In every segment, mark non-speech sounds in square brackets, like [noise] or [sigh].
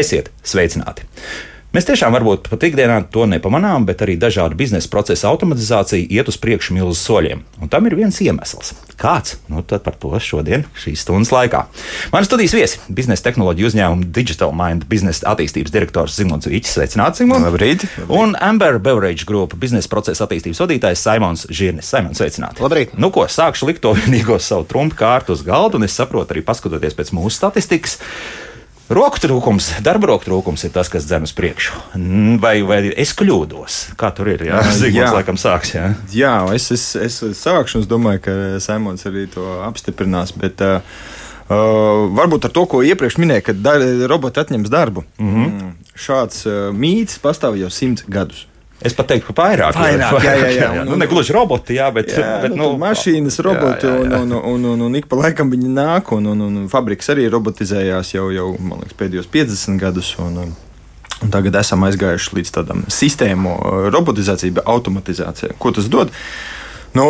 Esiet sveicināti! Mēs tiešām varbūt pat ikdienā to nepamanām, bet arī dažādu biznesa procesu automatizācija iet uz priekšu milzu soļiem. Un tam ir viens iemesls. Kāds? Nu, tad par to šodien, šīs stundas laikā. Mani studijas viesi - biznesa tehnoloģiju uzņēmuma Digital Mind biznesa attīstības direktors Zimons Vīķis. Sveicināts, Zimons! Labrīt! Un Amber Beverage Group biznesa procesa attīstības vadītājs Simons Žirnis. Simons, sveicināti! Labrīt! Nu ko, sākšu likt to vienīgo savu trumpu kārtu uz galda, un es saprotu arī paskatoties pēc mūsu statistikas. Roku trūkums, darba roku trūkums ir tas, kas dzen uz priekšu. Vai, vai es kļūdos? Kā tur ir? Jā, Zigmunds laikam sāks. Jā, jā es, es, es sākšu, un es domāju, ka Saimons arī to apstiprinās. Bet, uh, Uh, varbūt ar to, ko iepriekš minēju, ka roboti atņems darbu. Mm -hmm. Šāds uh, mīts pastāv jau simts gadus. Es pat teiktu, ka vairāk. Vairāk, jā, jā, jā. jā. Nu, ne gluži roboti, jā, bet, jā, bet nu, nu, mašīnas, roboti, jā, jā, jā. Un, un, un, un, un ik pa laikam viņi nāk, un, un, un fabriks arī robotizējās jau, jau man liekas, pēdējos 50 gadus. Un, un, Un tagad esam aizgājuši līdz tādam sistēmu robotizācijai, automatizācijai. Ko tas dod? Nu,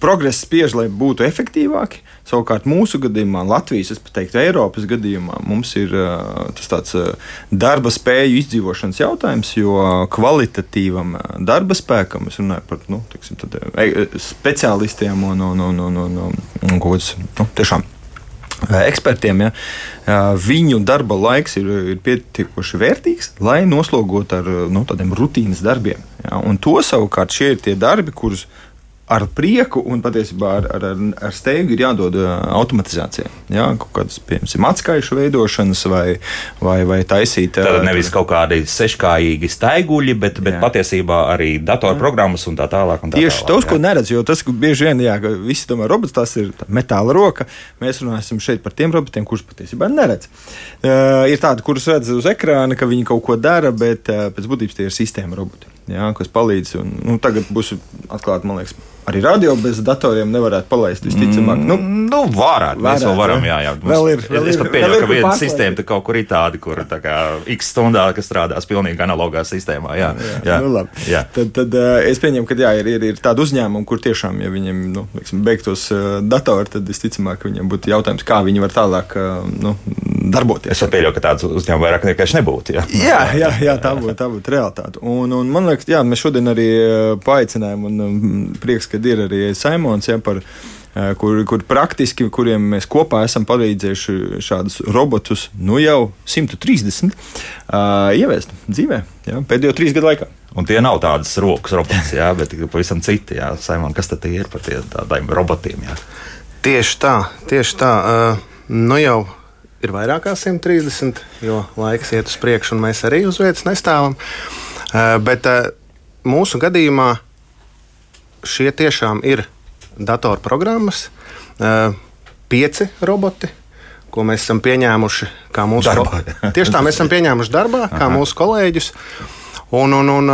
progress spiež, lai būtu efektīvāki. Savukārt mūsu gadījumā, Latvijas, es teiktu, Eiropas gadījumā, mums ir tas tāds darba spēju izdzīvošanas jautājums, jo kvalitatīvam darba spēkam, es runāju par nu, tiksim, tad, speciālistiem un, un, un, un, un, un, un kāds nu, tiešām ekspertiem, ja, viņu darba laiks ir, ir pietiekoši vērtīgs, lai noslogotu ar nu, tādiem rutīnas darbiem. Ja, un to savukārt šie ir tie darbi, kurus ar prieku un patiesībā ar, ar, ar steigu ir jādod automatizācijai. Jā, kaut kādas, piemēram, atskaišu veidošanas vai, vai, vai taisīt. Tad nevis kaut kādi seškājīgi steiguļi, bet, bet jā. patiesībā arī datorprogrammas un tā tālāk. Un tā Tieši tālāk, tos, ko neredz, jo tas bieži vien, jā, ka visi domā, robots tas ir metāla roka. Mēs runāsim šeit par tiem robotiem, kurus patiesībā neredz. Uh, ir tādi, kurus redz uz ekrāna, ka viņi kaut ko dara, bet uh, pēc būtības tie ir sistēma roboti jā, kas palīdz. Un, nu, tagad būs atklāti, man liekas, arī radio bez datoriem nevarētu palaist. Visticamāk, nu, nu varētu. Mēs vēl varam, jā, jā. Mums, vēl ir. Vēl es pat pieļauju, ka viena sistēma kaut kur ir tāda, kur tā kā x stundā, kas strādās pilnīgi analogā sistēmā. Jā, jā. jā. Nu, labi. jā. Tad, tad uh, es pieņemu, ka jā, ir, ir, ir tādi uzņēmumi, kur tiešām, ja viņiem nu, liksim, beigtos uh, datori, tad visticamāk, viņiem būtu jautājums, kā viņi var tālāk uh, nu, darboties. Es pieļauju, ka tādas uzņēmumi vairāk vienkārši nebūtu. Jā, jā, jā, jā tā būtu tā būt realitāte. Un, un man liekas, jā, mēs šodien arī paaicinājām, un um, prieks, ka ir arī Saimons. Jā, par, kur, kur praktiski, kuriem mēs kopā esam palīdzējuši šādus robotus, nu jau 130 uh, ieviest dzīvē jā, pēdējo trīs gadu laikā. Un tie nav tādas rokas robots, jā, bet pavisam citi. Jā. Saimon, kas tad ir par tādiem robotiem? Jā? Tieši tā, tieši tā. Uh, nu jau ir vairāk kā 130, jo laiks iet uz priekšu, un mēs arī uz vietas nestāvam. Uh, bet uh, mūsu gadījumā šie tiešām ir datorprogrammas, uh, pieci roboti. Ko mēs esam pieņēmuši kā mūsu darbā. [laughs] Tieši tā, mēs esam pieņēmuši darbā, kā Aha. mūsu kolēģus. Un, un, un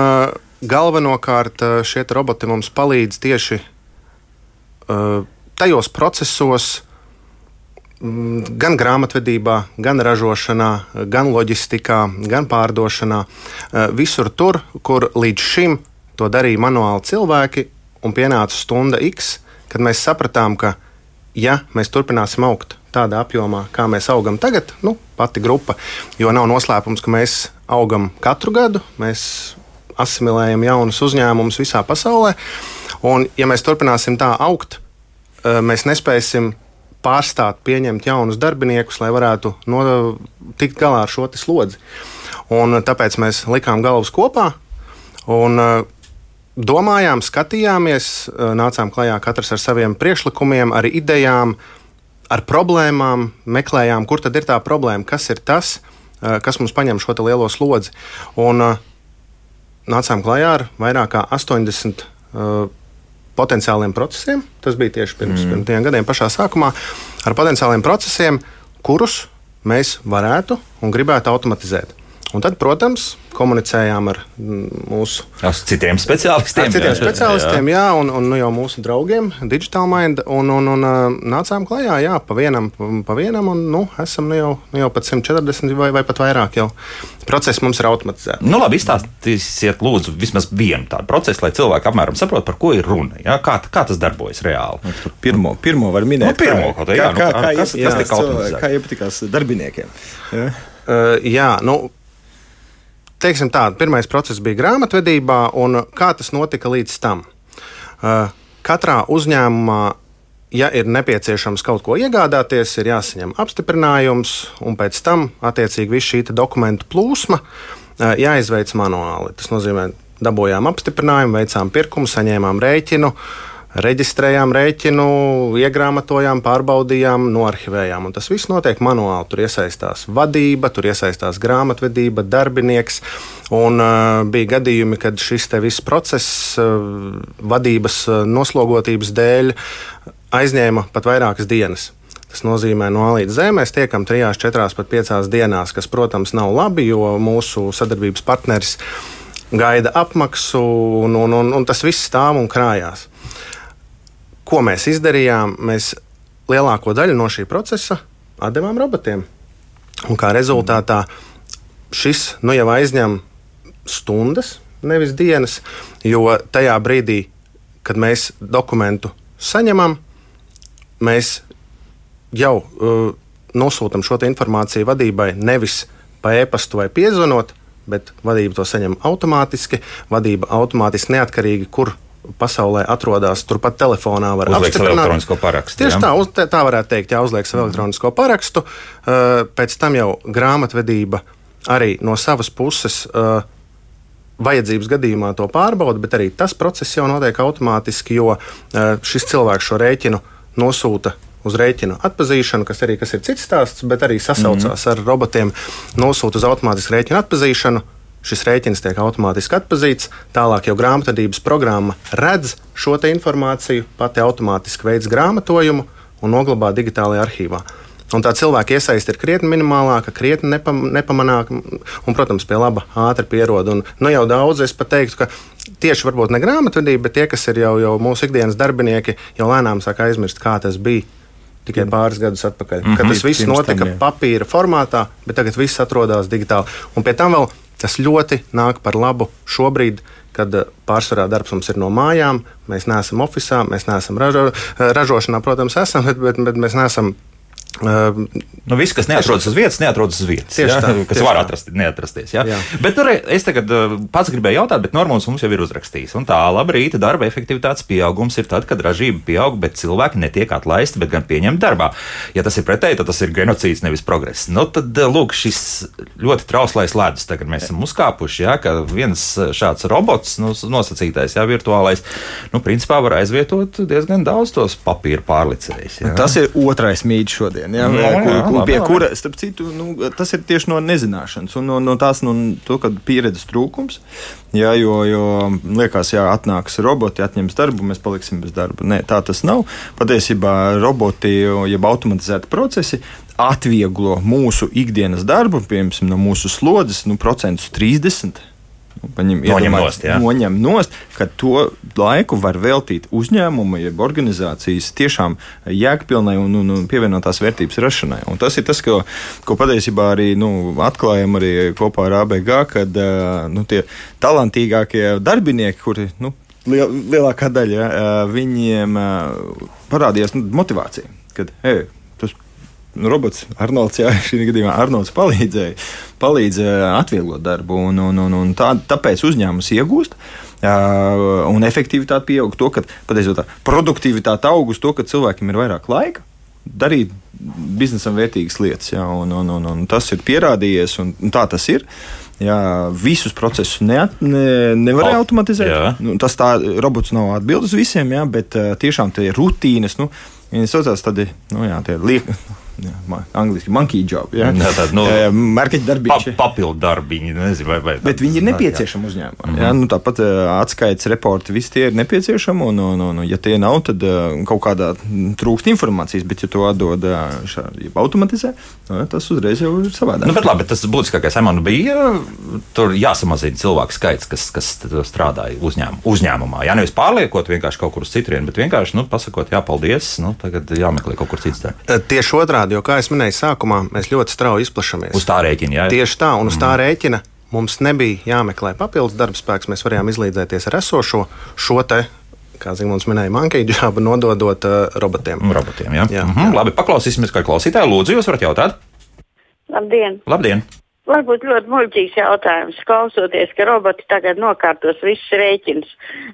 galvenokārt šie roboti mums palīdz tieši tajos procesos, Mm, gan grāmatvedībā, gan ražošanā, gan loģistikā, gan pārdošanā. Eh, visur tur, kur līdz šim to darīja manuāli cilvēki, un pienāca stunda X, kad mēs sapratām, ka, ja mēs turpināsim augt tādā apjomā, kā mēs augam tagad, nu, pati grupa, jo nav noslēpums, ka mēs augam katru gadu, mēs asimilējam jaunus uzņēmumus visā pasaulē, un ja mēs turpināsim tā augt, eh, mēs nespēsim pārstāt pieņemt jaunus darbiniekus, lai varētu no, tikt galā ar šo slodzi. Un tāpēc mēs likām galvas kopā un uh, domājām, skatījāmies, uh, nācām klajā katrs ar saviem priekšlikumiem, ar idejām, ar problēmām, meklējām, kur tad ir tā problēma, kas ir tas, uh, kas mums paņem šo lielo slodzi. Un nācām klajā ar vairāk kā 80 potenciāliem procesiem. Tas bija tieši pirms, mm. pirms diviem gadiem, pašā sākumā, ar potenciāliem procesiem, kurus mēs varētu un gribētu automatizēt. Un tad, protams, komunicējām ar mūsu ar citiem speciālistiem. Ar citiem jā, speciālistiem, jā, jā un, un nu, jau mūsu draugiem, Digital Mind. Un, un, un, nācām klajā, jā, pa vienam, pa vienam un nu, esam nu jau, nu jau pat 140 vai, vai pat vairāk. Jau. Process mums ir automatizēts. Nu, labi, izstāstiet, lūdzu, vismaz vienu tādu procesu, lai cilvēki apmēram saprotu, par ko ir runa. Jā, kā, kā tas darbojas reāli? Nu, pirmo, pirmo var minēt. Nu, pirmo, kā, jā, kā, kā, kā, kas, jā, kas jā, kā iepatikās darbiniekiem? Jā, uh, jā nu, teiksim tā, pirmais process bija grāmatvedībā, un kā tas notika līdz tam? Katrā uzņēmumā, ja ir nepieciešams kaut ko iegādāties, ir jāsaņem apstiprinājums, un pēc tam, attiecīgi, viss šī dokumentu plūsma jāizveic manuāli. Tas nozīmē, dabūjām apstiprinājumu, veicām pirkumu, saņēmām rēķinu. Uh, reģistrējām rēķinu, iegrāmatojām, pārbaudījām, noarchivējām. Un tas viss notiek manuāli. Tur iesaistās vadība, tur iesaistās grāmatvedība, darbinieks. Un, uh, bija gadījumi, kad šis viss process uh, vadības uh, noslogotības dēļ aizņēma pat vairākas dienas. Tas nozīmē, no A līdz Z mēs tiekam trijās, četrās, pat piecās dienās, kas, protams, nav labi, jo mūsu sadarbības partneris gaida apmaksu, un, un, un, un tas viss stāv un krājās. Ko mēs izdarījām? Mēs lielāko daļu no šī procesa atdevām robotiem. Un kā rezultātā šis nu, jau aizņem stundas, nevis dienas, jo tajā brīdī, kad mēs dokumentu saņemam, mēs jau uh, nosūtām šo informāciju vadībai nevis pa e-pastu vai piezvanot, bet vadība to saņem automātiski. Vadība automātiski neatkarīgi, kur pasaulē atrodas turpat telefonā. Var uzlikt savu elektronisko parakstu. Tieši jā? tā, uz, tā varētu teikt, jā, uzliek savu elektronisko parakstu. Uh, pēc tam jau grāmatvedība arī no savas puses. Uh, Vajadzības gadījumā to pārbauda, bet arī tas process jau notiek automātiski, jo uh, šis cilvēks šo rēķinu nosūta uz rēķinu atpazīšanu, kas arī kas ir cits stāsts, bet arī sasaucās mm -hmm. ar robotiem, nosūta uz automātisku rēķinu atpazīšanu šis rēķins tiek automātiski atpazīts. Tālāk jau grāmatvedības programma redz šo informāciju, pati automātiski veids grāmatojumu un noglabā digitālajā arhīvā. Un tā cilvēka iesaiste ir krietni minimālāka, krietni nepam, nepamanāka un, protams, pie laba ātri pierod. Un, nu, jau daudz es pat teiktu, ka tieši varbūt ne grāmatvedība, bet tie, kas ir jau, jau mūsu ikdienas darbinieki, jau lēnām sāk aizmirst, kā tas bija tikai pāris gadus atpakaļ. Mm -hmm. Kad tas viss notika tam, papīra formātā, bet tagad viss atrodas digitāli. Un pie tam vēl Tas ļoti nāk par labu šobrīd, kad eh, pārsvarā darbs mums ir no mājām. Mēs neesam oficiālā, mēs neesam ražo, ražošanā, protams, esam, [laughs] bet, bet, bet mēs neesam Uh, nu, viss, kas neatrodas uz vietas, neatrodas uz vietas. Tieši ja? tā, [laughs] kas tieši var atrast, neatrasties. Ja? Jā. Bet tur es tagad pats gribēju jautāt, bet Normons mums jau ir uzrakstījis. Un tā laba rīta darba efektivitātes pieaugums ir tad, kad ražība pieaug, bet cilvēki netiek atlaisti, bet gan pieņemti darbā. Ja tas ir pretēji, tad tas ir genocīds, nevis progress. Nu, tad, lūk, šis ļoti trauslais ledus tagad mēs esam uzkāpuši, ja? ka viens šāds robots, nu, nosacītais, ja virtuālais, nu, principā var aizvietot diezgan daudz tos papīra pārlicējus. Ja? Tas ir otrais mīts šodien šodien. Jā, jā, jā, kur, kur, pie kura, starp citu, nu, tas ir tieši no nezināšanas un no, no tās no to, pieredzes trūkums. Jā, jo, jo liekas, ja atnāks roboti, atņems darbu, mēs paliksim bez darba. Nē, tā tas nav. Patiesībā roboti, jeb automatizēti procesi, atvieglo mūsu ikdienas darbu, piemēram, no mūsu slodzes, nu, procentus 30 Paņem, noņem nost, jā. noņem nost, ka to laiku var veltīt uzņēmumu, jeb organizācijas tiešām jēgpilnai un, un, un pievienotās vērtības rašanai. Un tas ir tas, ko, ko patiesībā arī nu, atklājam arī kopā ar ABG, kad nu, tie talantīgākie darbinieki, kuri nu, liel, lielākā daļa, viņiem parādījās nu, motivācija. Kad, hey, robots Arnolds, jā, [laughs] šī gadījumā Arnolds palīdzēja, palīdzēja atvieglot darbu, un, un, un, un tā, tāpēc uzņēmums iegūst. Uh, un efektivitāte pieaug to, ka patiesībā produktivitāte aug uz to, ka cilvēkiem ir vairāk laika darīt biznesam vērtīgas lietas. Jā, un, un, un, un tas ir pierādījies, un, un tā tas ir. Jā, visus procesus ne, ne, nevarēja automatizēt. Jā. Nu, tas tā, robots nav atbildīgs visiem, jā, bet tiešām tie rutīnas, nu, viņas saucās tādi, nu, jā, tie liek, angļuiski monkey job. Ja? Jā, [laughs] tāda, nu, Marketing darbiņš. Pa, papildu darbiņi, nezinu, vai, vai Bet viņi ir nepieciešami uzņēmumam. Mm -hmm. ja? nu, tāpat atskaites reporti, visi tie ir nepieciešami. Un, un, un, un, ja tie nav, tad kaut kādā trūkst informācijas. Bet, ja to atdod šādi automatizē, nu, tas uzreiz jau ir savādāk. Nu, bet labi, tas būtiskākais man bija, tur jāsamazina cilvēku skaits, kas, kas strādāja uzņēmumā. uzņēmumā. Jā, nevis pārliekot vienkārši kaut kur uz citrienu, bet vienkārši nu, pasakot, jā, paldies, nu, tagad jāmeklē kaut kur cits. Tieši otrādi, jo, kā jau minēju, sākumā mēs ļoti strauji izplašāmies. Uz tā rēķina, jā. Tieši tā, un uz tā mm. rēķina mums nebija jāmeklē papildus darbspēks. Mēs varējām izlīdzēties ar esošo šo te kā Zīmons minēja, mankeļu džābu nododot uh, robotiem. Robotiem, jā. jā, mhm. jā. Labi, paklausīsimies, kā klausītāji. Lūdzu, jūs varat jautāt? Labdien! Labdien! Varbūt ļoti muļķīgs jautājums, klausoties, ka roboti tagad nokārtos visus rēķinus.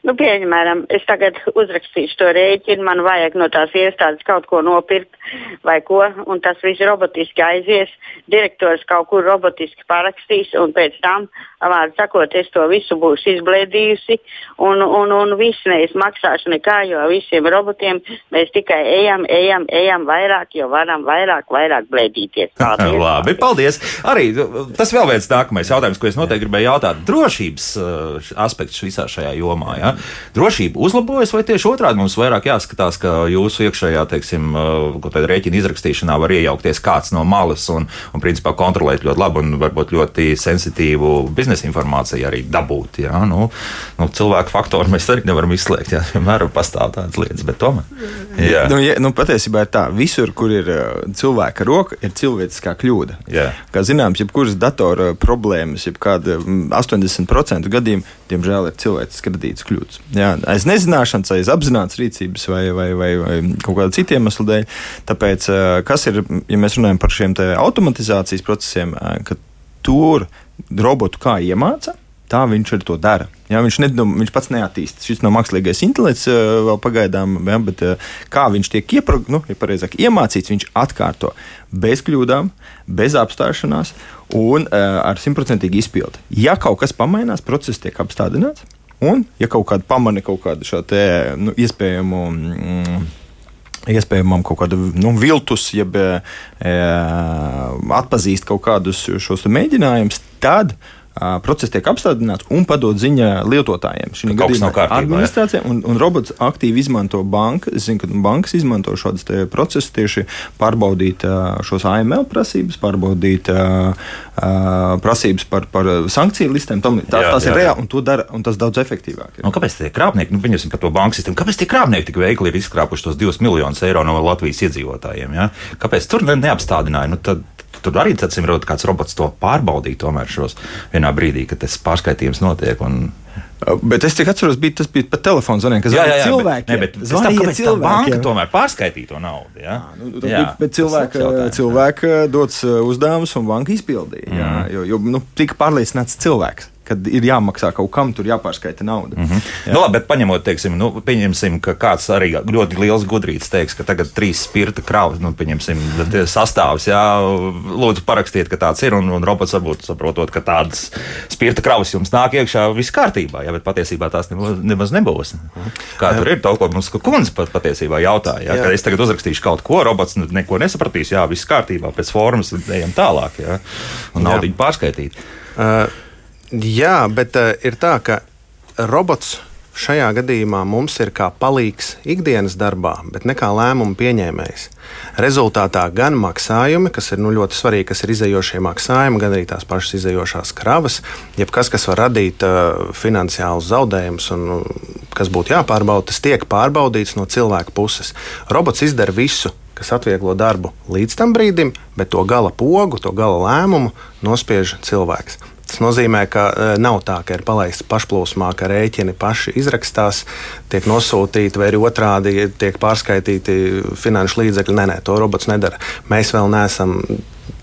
Nu, piemēram, es tagad uzrakstīšu to rēķinu, man vajag no tās iestādes kaut ko nopirkt vai ko, un tas viss robotiski aizies. Direktors kaut kur robotiski parakstīs, un pēc tam, vārdu sakot, es to visu būšu izblēdījusi, un, un, un viss nevis maksāšu nekā, jo visiem robotiem mēs tikai ejam, ejam, ejam vairāk, jo varam vairāk, vairāk blēdīties. [laughs] Paldies! Labi, paldies! Arī tas vēl viens nākamais jautājums, ko es noteikti gribēju jautāt. Drošības uh, aspekts visā šajā jomā. Ja? Drošība uzlabojas, vai tieši otrādi mums vairāk jāskatās, ka jūsu iekšējā, teiksim, uh, rēķina izrakstīšanā var iejaukties kāds no malas un, un principā, kontrolēt ļoti labu un varbūt ļoti sensitīvu biznesa informāciju arī dabūt. Ja? Nu, nu, cilvēku faktoru mēs arī nevaram izslēgt. Ja? Vienmēr pastāv tādas lietas, bet tomēr. Jā. Nu, ja, nu, patiesībā ir tā, visur, kur ir uh, cilvēka roka, ir cilvēciskā kļūda. Jā. Kā zināms, jebkuras datora problēmas, jebkāda 80% mm, gadījumu, diemžēl, ir cilvēcisks radīts kļūdas. Jā, aiz nezināšanas, aiz apzināts rīcības vai, vai, vai, vai kaut kāda cita iemesla dēļ. Tāpēc, kas ir, ja mēs runājam par šiem automatizācijas procesiem, ka tur robotu kā iemāca, tā viņš arī to dara. Jā, viņš, ne, nu, viņš pats neattīstās. Šis nav mākslīgais intelekts vēl pagaidām, jā, bet kā viņš tiek ieprog, nu, ja pareizāk, iemācīts, viņš atkārto bez kļūdām, bez apstāšanās un uh, ar simtprocentīgu izpildi. Ja kaut kas pamainās, process tiek apstādināts, un ja kaut kāda pamana kaut kādu šo te, nu, iespējamu. Mm, Iespējamam kaut kādu nu, viltus, jeb e, atpazīst kaut kādus šos mēģinājumus, tad process tiek apstādināts un padod ziņa lietotājiem. Šī gadījumā administrācijai un, un robots aktīvi izmanto bankas. Es zinu, ka bankas izmanto šādus procesus tieši pārbaudīt šos AML prasības, pārbaudīt prasības par, par sankciju listēm. Tam, tās, jā, tās jā, ir reāli un to dara un tas daudz efektīvāk. Un kāpēc tie krāpnieki, nu, pieņemsim par to banku sistēmu, kāpēc tie krāpnieki tik veikli ir izkrāpuši tos divus miljonus eiro no Latvijas iedzīvotājiem? Ja? Kāpēc tur ne, neapstādināja? Nu, tad, Tur arī atcīm redzot, kāds robots to pārbaudīja tomēr šos vienā brīdī, kad tas pārskaitījums notiek. Un, Bet es atceros, bija, tas bija pat telefons kas bija cilvēkiem. Ne, bet zvanīja cilvēkiem. Banka tomēr pārskaitīja to naudu. Ja? Jā, nu, jā, bet cilvēka, cilvēka dots uzdevums un banka izpildīja. Mm. Jo jo nu, tika pārliecināts cilvēks kad ir jāmaksā kaut kam, tur jāpārskaita nauda. Mm -hmm. Jā. Nu, labi, bet paņemot, teiksim, nu, pieņemsim, ka kāds arī ļoti liels gudrīts teiks, ka tagad trīs spirta kravas, nu, pieņemsim, sastāvs, jā, lūdzu parakstiet, ka tāds ir, un, un robots varbūt saprotot, ka tādas spirta kravas jums nāk iekšā viss kārtībā, jā, bet patiesībā tās nemaz, nebūs. Kā jā. tur ir, to, ko mums kundze pat patiesībā jautāja, jā, jā. ka es tagad uzrakstīšu kaut ko, robots neko nesapratīs, jā, viss kārtībā, pēc formas ejam tālāk, jā, un naudiņu pārskaitīt. Uh, Jā, bet uh, ir tā, ka robots šajā gadījumā mums ir kā palīgs ikdienas darbā, bet ne kā lēmumu pieņēmējs. Rezultātā gan maksājumi, kas ir nu, ļoti svarīgi, kas ir izējošie maksājumi, gan arī tās pašas izējošās kravas, jebkas, kas var radīt uh, finansiālus zaudējumus un uh, kas būtu jāpārbauda, tas tiek pārbaudīts no cilvēka puses. Robots izdara visu, kas atvieglo darbu līdz tam brīdim, bet to gala pogu, to gala lēmumu nospiež cilvēks. Tas nozīmē, ka e, nav tā, ka ir palaists pašplūsmā, ka rēķini paši izrakstās, tiek nosūtīti, vai arī otrādi tiek pārskaitīti finanšu līdzekļi. Nē, nē, to robots nedara. Mēs vēl neesam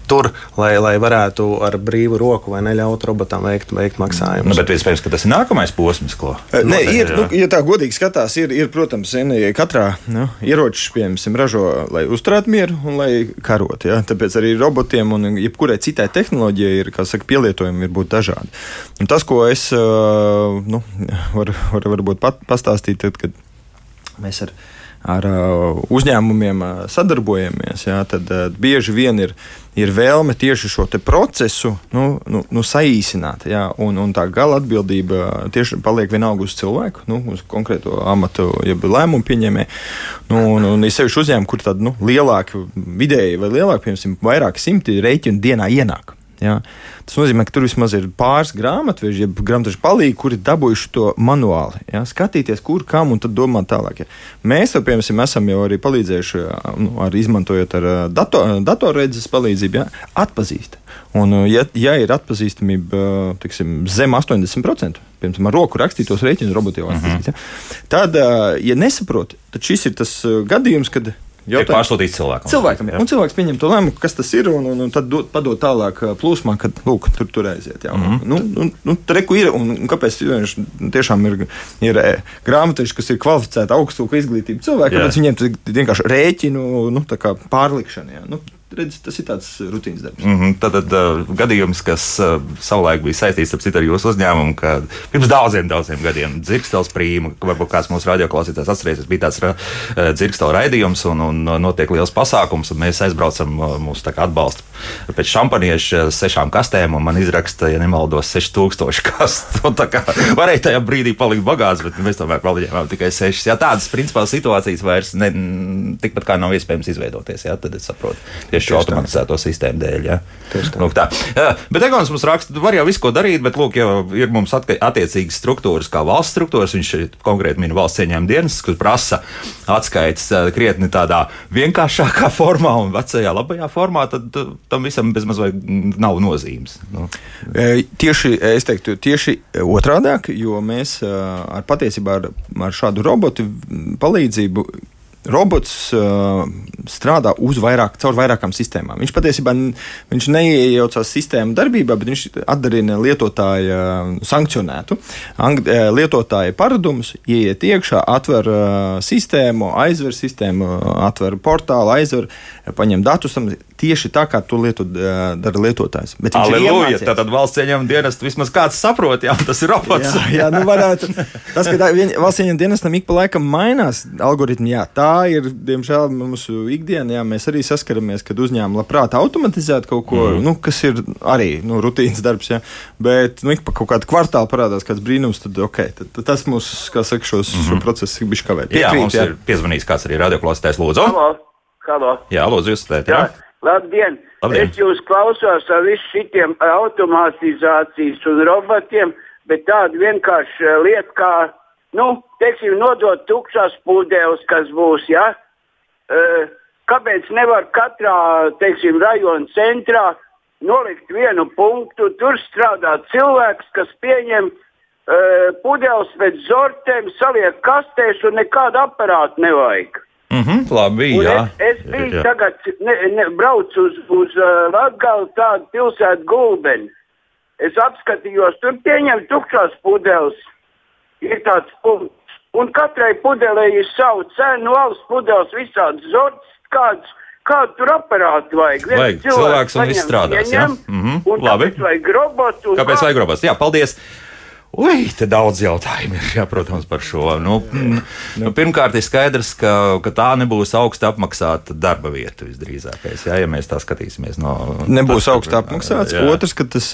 tur, lai, lai varētu ar brīvu roku vai neļaut robotam veikt, veikt maksājumus. Nu, bet iespējams, ka tas ir nākamais posms, ko. Nē, ir, nu, ja tā godīgi skatās, ir, ir protams, katrā nu, ieroča, piemēram, ražo, lai uzturētu mieru un lai karotu. Ja? Tāpēc arī robotiem un jebkurai citai tehnoloģijai ir, kā saka, pielietojumi ir būt dažādi. Un tas, ko es nu, varu var, varbūt pat pastāstīt, tad, kad mēs ar, ar uzņēmumiem sadarbojamies, jā, tad bieži vien ir, ir vēlme tieši šo procesu nu, nu, nu, saīsināt. Jā, un, un tā gala atbildība tieši paliek vienalga uz cilvēku, nu, uz konkrēto amatu, jeb lēmumu pieņēmēju. Nu, un, un ir sevišķi uzņēmumi, kur tādi nu, lielāki, vidēji vai lielāki, piemēram, vairāki simti rēķinu dienā ienāk. Jā. Tas nozīmē, ka tur vismaz ir pāris grāmatveži, jeb grāmatveži palīgi, kuri dabūjuši to manuāli. Jā. Skatīties, kur, kam un tad domāt tālāk. Jā. Mēs, jau, piemēram, esam jau arī palīdzējuši, nu, ar, izmantojot ar dator, datorredzes palīdzību, jā, atpazīst. Un, ja, ja ir atpazīstamība tiksim, zem 80%, piemēram, ar roku rakstītos rēķinus, roboti jau atpazīst, uh -huh. ja, tad, ja nesaprot, tad šis ir tas gadījums, kad Jautājums pārsūtīts cilvēkam. Cilvēkam, jā. un cilvēks pieņem to lēmumu, kas tas ir, un, un, un tad dod, padod tālāk plūsmā, kad lūk, tur, tur aiziet. Jā. Mm -hmm. nu, nu, nu, reku ir, un, un kāpēc viņš tiešām ir, ir grāmatveži, kas ir kvalificēti augstāko izglītību cilvēki, kāpēc viņiem vienkārši rēķinu nu, pārlikšana. Jā. Nu, redz, tas ir tāds rutīnas darbs. Mm -hmm. Tad, uh, gadījums, kas uh, savulaik bija saistīts citu ar jūsu uzņēmumu, ka pirms daudziem, daudziem gadiem dzirkstels prīma, varbūt kāds mūsu radioklausītājs atcerēsies, bija tāds uh, dzirkstela raidījums un, un notiek liels pasākums, mēs aizbraucam uh, mūsu atbalstu pēc šampanieša sešām kastēm, un man izraksta, ja nemaldos, 6000 kastu. [laughs] Varēja tajā brīdī palikt bagāts, bet mēs tomēr paliekam tikai 6. Jā, tādas principā situācijas vairs ne, tikpat kā nav iespējams izveidoties. Jā, tad es saprotu tieši šo automatizēto sistēmu dēļ. Ja? Lūk, tā. Jā, bet Egons mums raksta, var jau visu ko darīt, bet lūk, jau ir mums attiecīgas struktūras, kā valsts struktūras. Viņš konkrēti min valsts ieņēmuma dienas, kas prasa atskaites krietni tādā vienkāršākā [laughs] formā un vecajā labajā formā. Tad tam visam bezmaz vai nav nozīmes. Nu. Tieši, es teiktu, tieši otrādāk, jo mēs ar patiesībā ar, ar šādu robotu palīdzību robots uh, strādā uz vairāk, caur vairākām sistēmām. Viņš patiesībā viņš neiejaucās sistēmu darbībā, bet viņš atdarina lietotāja sankcionētu. Ang, lietotāja paradumus, ieiet iekšā, atver uh, sistēmu, aizver sistēmu, atver portālu, aizver, paņem datus. Tam, tieši tā, kā to lietu, dara lietotājs. Aleluja! Tātad valsts ieņēmuma dienestu vismaz kāds saprot, jā, tas ir robots. jā, jā nu varētu. Tas, ka tā, vien, valsts ieņēmuma dienestam ik pa laikam mainās algoritmi, jā, tā ir, diemžēl, mūsu ikdiena. Jā, mēs arī saskaramies, kad uzņēmumi labprāt automatizētu kaut ko, mm. nu, kas ir arī nu, rutīnas darbs, jā, bet nu, ik pa kaut kādu kvartālu parādās kāds brīnums, tad, okay, tad, tad tas mūs, kā saka, šos, mm -hmm. šo mhm. procesu ir bijis kavēt. Jā, mums jā. ir piezvanījis kāds arī radioklausītājs Lūdzu. Halo. Halo. Jā, lūdzu, jūs esat. Jā. jā. Labdien! Labdien. Es jūs klausos ar visiem šiem automatizācijas un robotiem, bet tāda vienkārša lieta, kā, nu, teiksim, nodot tukšās pudeles, kas būs, ja? Uh, kāpēc nevar katrā, teiksim, rajona centrā nolikt vienu punktu, tur strādā cilvēks, kas pieņem uh, pudeles pēc zortēm, saliek kastēs un nekādu aparātu nevajag. Mm -hmm, labi, un jā. Es, es biju jā. tagad, ne, ne, braucu uz, uz uh, Latviju, tādu pilsētu gulbeni. Es apskatījos, tur pieņem tukšās pudeles. Ir tāds punkts. Un katrai pudelei ir savu cenu, valsts pudeles, visādas zorts, kāds, kādu tur aparātu vajag. Viens vajag cilvēks, cilvēks un viss strādās. Ieņem, mm -hmm, un labi. Kāpēc vajag robotu? Kāpēc kā... vajag robotu? Jā, paldies! Ui, te daudz jautājumu ir, jā, protams, par šo. Nu, nu, nu, pirmkārt, ir skaidrs, ka, ka tā nebūs augsta apmaksāta darba vieta visdrīzākais, jā, ja mēs tā skatīsimies no. Nebūs augsta apmaksāts. Jā. Otrs, ka tas